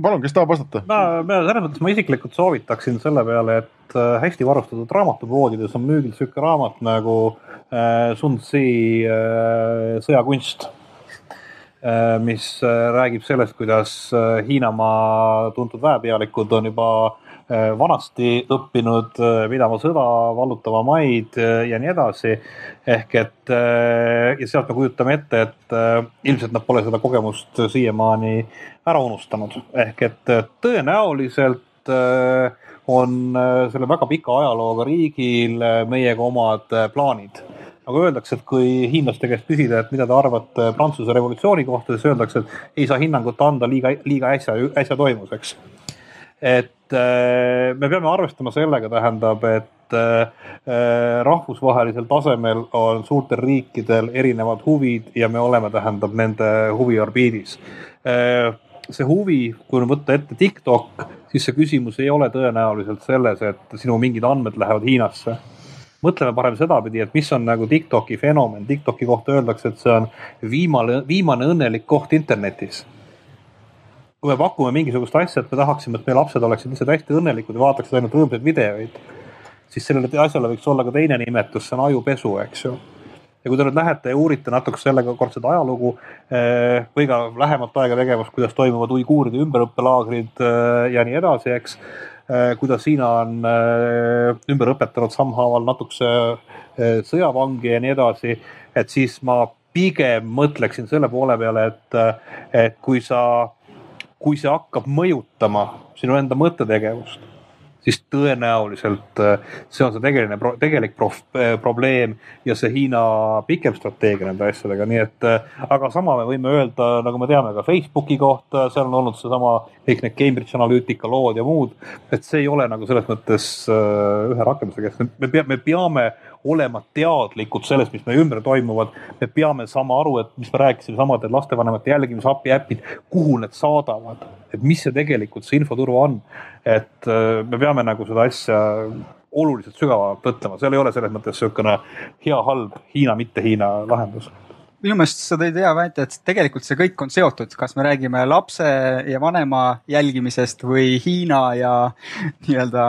palun, kes tahab vastata?
ma, ma selles mõttes ma isiklikult soovitaksin selle peale, et äh, hästi varustatud raamatupoodides on müügil sihuke raamat nagu äh, Sun Tzu äh, sõjakunst mis äh, räägib sellest, kuidas äh, Hiinamaa tuntud väepealikud on juba äh, vanasti õppinud äh, pidama sõda, vallutama maid äh, ja nii edasi. ehk et äh, ja sealt me kujutame ette, et äh, ilmselt nad pole seda kogemust siiamaani ära unustanud, ehk et äh, tõenäoliselt äh, on äh, selle väga pika ajalooga riigil äh, meiega omad äh, plaanid. Nagu öeldakse, et kui hiinlaste käest küsida, et mida te arvate Prantsuse revolutsiooni kohta, siis öeldakse, et ei saa hinnangut anda, liiga, liiga äsja, äsja toimus, eks. et äh, me peame arvestama sellega, tähendab, et äh, äh, rahvusvahelisel tasemel on suurtel riikidel erinevad huvid ja me oleme, tähendab, nende huviorbiidis see huvi, kui võtta ette TikTok, siis see küsimus ei ole tõenäoliselt selles, et sinu mingid andmed lähevad Hiinasse. Mõtleme parem sedapidi, et mis on nagu TikToki fenomen. TikToki kohta öeldakse, et see on viimane, viimane õnnelik koht internetis. kui me pakume mingisugust asja, et me tahaksime, et meie lapsed oleksid lihtsalt hästi õnnelikud ja vaataksid ainult rõõmsaid videoid, siis sellele asjale võiks olla ka teine nimetus, see on ajupesu, eks ju ja kui te nüüd lähete ja uurite natuke sellega kordset ajalugu eh, või ka lähemat aega tegevust, kuidas toimuvad uiguuride ümberõppelaagrid eh, ja nii edasi, eks. Kuidas Hiina on eh, ümber õpetanud sammhaaval natukese eh, sõjavangi ja nii edasi, et siis ma pigem mõtleksin selle poole peale, et, et kui sa, kui see hakkab mõjutama sinu enda mõttetegevust, siis tõenäoliselt äh, see on see tegeline, tegelik prof, äh, probleem ja see Hiina pikem strateegia nende asjadega, nii et äh, aga sama me võime öelda, nagu me teame ka Facebooki kohta, seal on olnud seesama kõik need Cambridge Analytica lood ja muud, et see ei ole nagu selles mõttes ühe rakenduse keskel, me peame, me peame olema teadlikud sellest, mis meie ümber toimuvad. me peame saama aru, et mis me rääkisime, samad need lastevanemate jälgimisabi äpid, kuhu need saadavad, et mis see tegelikult see infoturva on. Et äh, me peame nagu seda asja oluliselt sügavamalt mõtlema, seal ei ole selles mõttes niisugune hea-halb Hiina, mitte Hiina lahendus
minu meelest sa tõid hea väite, et tegelikult see kõik on seotud, kas me räägime lapse ja vanema jälgimisest või Hiina ja nii-öelda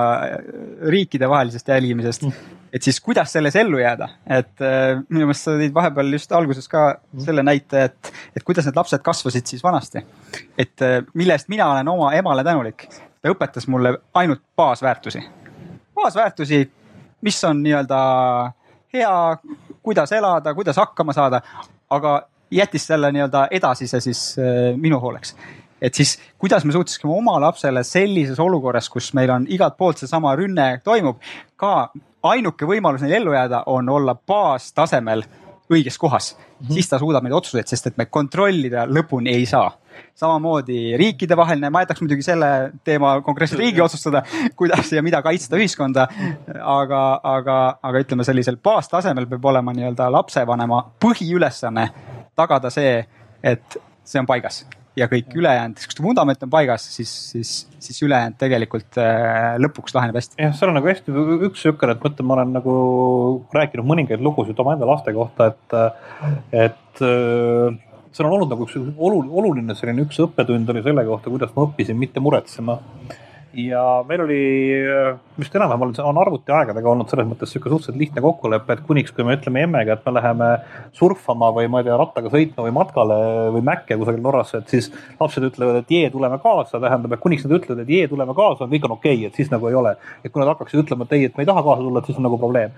riikide vahelisest jälgimisest mm.. et siis kuidas selles ellu jääda, et äh, minu meelest sa tõid vahepeal just alguses ka selle näite, et, et kuidas need lapsed kasvasid siis vanasti. et äh, mille eest mina olen oma emale tänulik, ta õpetas mulle ainult baasväärtusi, baasväärtusi, mis on nii-öelda hea, kuidas elada, kuidas hakkama saada, aga jättis selle nii-öelda edasise siis äh, minu hooleks et siis kuidas me suutsime oma lapsele sellises olukorras, kus meil on igalt poolt seesama rünne toimub, ka ainuke võimalus neil ellu jääda on olla baastasemel õiges kohas mm, -hmm. siis ta suudab neid otsuseid, sest et me kontrollida lõpuni ei saa. Samamoodi riikidevaheline, ma jätaks muidugi selle teema konkreetselt riigi <laughs> otsustada, kuidas ja mida kaitsta ühiskonda. aga, aga, aga ütleme sellisel baastasemel peab olema nii-öelda lapsevanema põhiülesanne tagada see, et see on paigas ja kõik ülejäänud, kui see vundament on paigas, siis, siis, siis ülejäänud tegelikult äh, lõpuks laheneb hästi.
jah, seal on nagu hästi üks niisugune, et mõtle, ma olen nagu rääkinud mõningaid lugusid omaenda laste kohta, et, et äh, seal on olnud nagu üks oluline, oluline selline üks õppetund oli selle kohta, kuidas ma õppisin mitte muretsema. ja meil oli, vist enam-vähem on, on arvutiaegadega olnud selles mõttes sihuke suhteliselt lihtne kokkulepe, et kuniks, kui me ütleme emmega, et me läheme surfama või ma ei tea, rattaga sõitma või matkale või mäkke kusagil Norrasse, et siis lapsed ütlevad, et jee, tuleme kaasa, tähendab, et kuniks nad ütlevad, et jee, tuleme kaasa, kõik on okei okay,, et siis nagu ei ole. et kui nad hakkaksid ütlema, et ei, et me ei taha kaasa tulla, et siis on nagu probleem.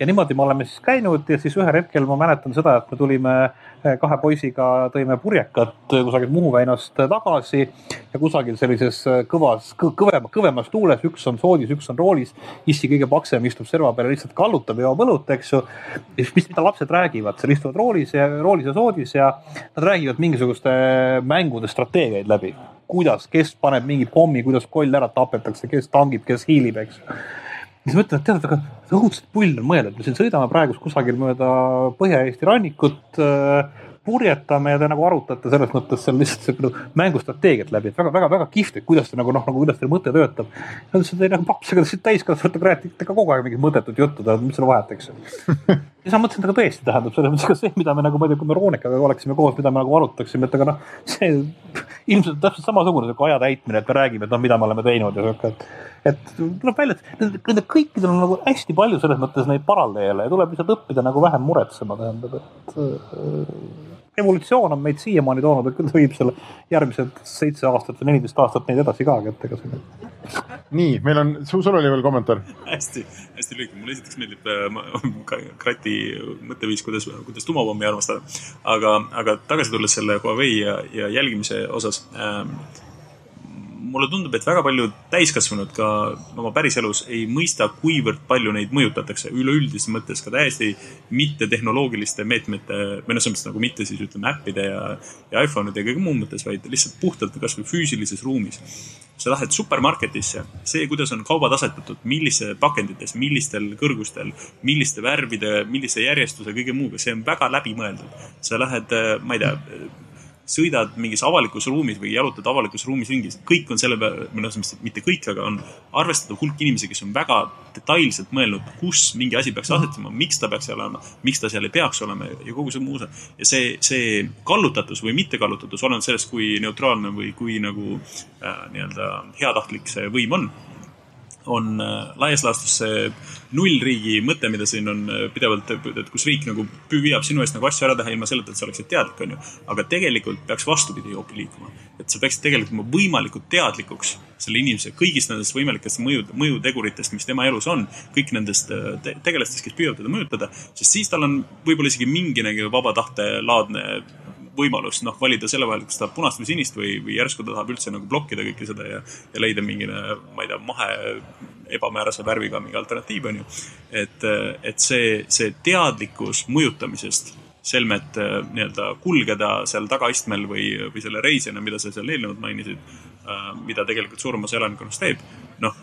ja niimoodi me oleme siis käinud ja siis ühel hetkel ma mäletan seda, et me tulime kahe poisiga, tõime purjekat kusagilt Muhu väinast tagasi ja kusagil sellises kõvas kõ,, kõvema, kõvemas tuules, üks on soodis, üks on roolis. issi kõige paksem istub serva peal ja lihtsalt kallutab ja joob õlut, eks ju. ja siis, mis, mida lapsed räägivad, seal istuvad roolis ja roolis ja soodis ja nad räägivad mingisuguste mängude strateegiaid läbi. kuidas, kes paneb mingi pommi, kuidas koll ära tapetakse, kes tangib, kes hiilib, eks siis mõtlen, et tead, aga õudselt pull on mõelda, et me siin sõidame praegu kusagil mööda Põhja-Eesti rannikut äh, purjetame ja te nagu arutate selles mõttes seal lihtsalt nagu mängustrateegiat läbi, et väga-väga-väga kihvt, et kuidas te nagu noh, nagu kuidas teil mõte töötab. ja ta ütles, et ei nagu paps, ega te siin täiskasvanutega räägite ka kogu aeg mingit mõttetut juttu, mis seal vahet, eks <laughs> ja siis ma mõtlesin, et aga tõesti tähendab selles mõttes ka see, mida me nagu, ma ei tea, kui me Roonekaga oleksime koos, mida me nagu arutaksime, et aga noh, see ilmselt täpselt samasugune sihuke aja täitmine, et me räägime, et noh, mida me oleme teinud ja sihuke, et et tuleb välja, et nendel kõikidel on nagu hästi palju selles mõttes neid paralleele ja tuleb lihtsalt õppida nagu vähem muretsema, tähendab, et evolutsioon on meid siiamaani toonud, et küll ta viib selle järgmised seitse aastat või neliteist aastat neid edasi ka, et ega see.
nii, meil on, sul oli veel kommentaar?
hästi, hästi lühike, mulle esiteks meeldib äh, <laughs> Krati mõtteviis, kuidas, kuidas tuumapommi armastada. aga, aga tagasi tulles selle Huawei ja, ja jälgimise osas ähm, mulle tundub, et väga paljud täiskasvanud ka oma päriselus ei mõista, kuivõrd palju neid mõjutatakse üleüldises mõttes ka täiesti mittetehnoloogiliste meetmete või noh, selles mõttes nagu mitte siis ütleme äppide ja, ja iPhone'ide ja kõige muu mõttes, vaid lihtsalt puhtalt kasvõi füüsilises ruumis. sa lähed supermarketisse, see, kuidas on kaubad asetatud, millise pakendites, millistel kõrgustel, milliste värvide, millise järjestuse, kõige muuga, see on väga läbimõeldud. sa lähed, ma ei tea sõidad mingis avalikus ruumis või jalutad avalikus ruumis ringi, kõik on selle peale, või noh, mitte kõik, aga on arvestatav hulk inimesi, kes on väga detailselt mõelnud, kus mingi asi peaks asetama, miks ta peaks seal olema, miks ta seal ei peaks olema ja kogu see muu osa. ja see, see kallutatus või mittekallutatus, oleneb sellest, kui neutraalne või kui nagu äh, nii-öelda heatahtlik see võim on on äh, laias laastus see nullriigi mõte, mida siin on äh, pidevalt, et kus riik nagu püüab sinu eest nagu asju ära teha ilma selleta, et sa oleksid teadlik, onju. aga tegelikult peaks vastupidi hoopis liikuma. et sa peaksid tegelikult olema võimalikult teadlikuks selle inimese kõigist nendest võimalikest mõju, mõjuteguritest, mis tema elus on. kõik nendest äh, te tegelastest, kes püüavad teda mõjutada, sest siis tal on võib-olla isegi minginegi vaba tahte laadne võimalust noh, valida selle vahel, kas tahab punast või sinist või, või järsku ta tahab üldse nagu blokkida kõike seda ja, ja leida mingine, ma ei tea, mahe ebamäärase värviga mingi alternatiiv on ju. et, et see, see teadlikkus mõjutamisest selmet nii-öelda kulgeda seal tagaistmel või, või selle reisijana, mida sa seal eelnevalt mainisid, mida tegelikult suurem osa elanikkonnast teeb, noh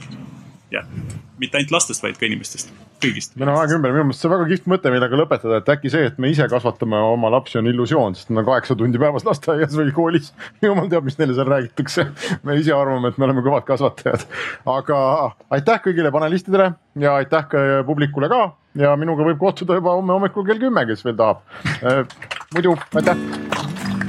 jah, mitte ainult lastest, vaid ka inimestest, kõigist.
meil on aeg ümber, minu meelest see on väga kihvt mõte, millega lõpetada, et äkki see, et me ise kasvatame oma lapsi, on illusioon, sest nad on kaheksa tundi päevas lasteaias või koolis. jumal teab, mis neile seal räägitakse. me ise arvame, et me oleme kõvad kasvatajad. aga aitäh kõigile panelistidele ja aitäh ka publikule ka ja minuga võib kohtuda juba homme hommikul kell kümme, kes veel tahab. muidu aitäh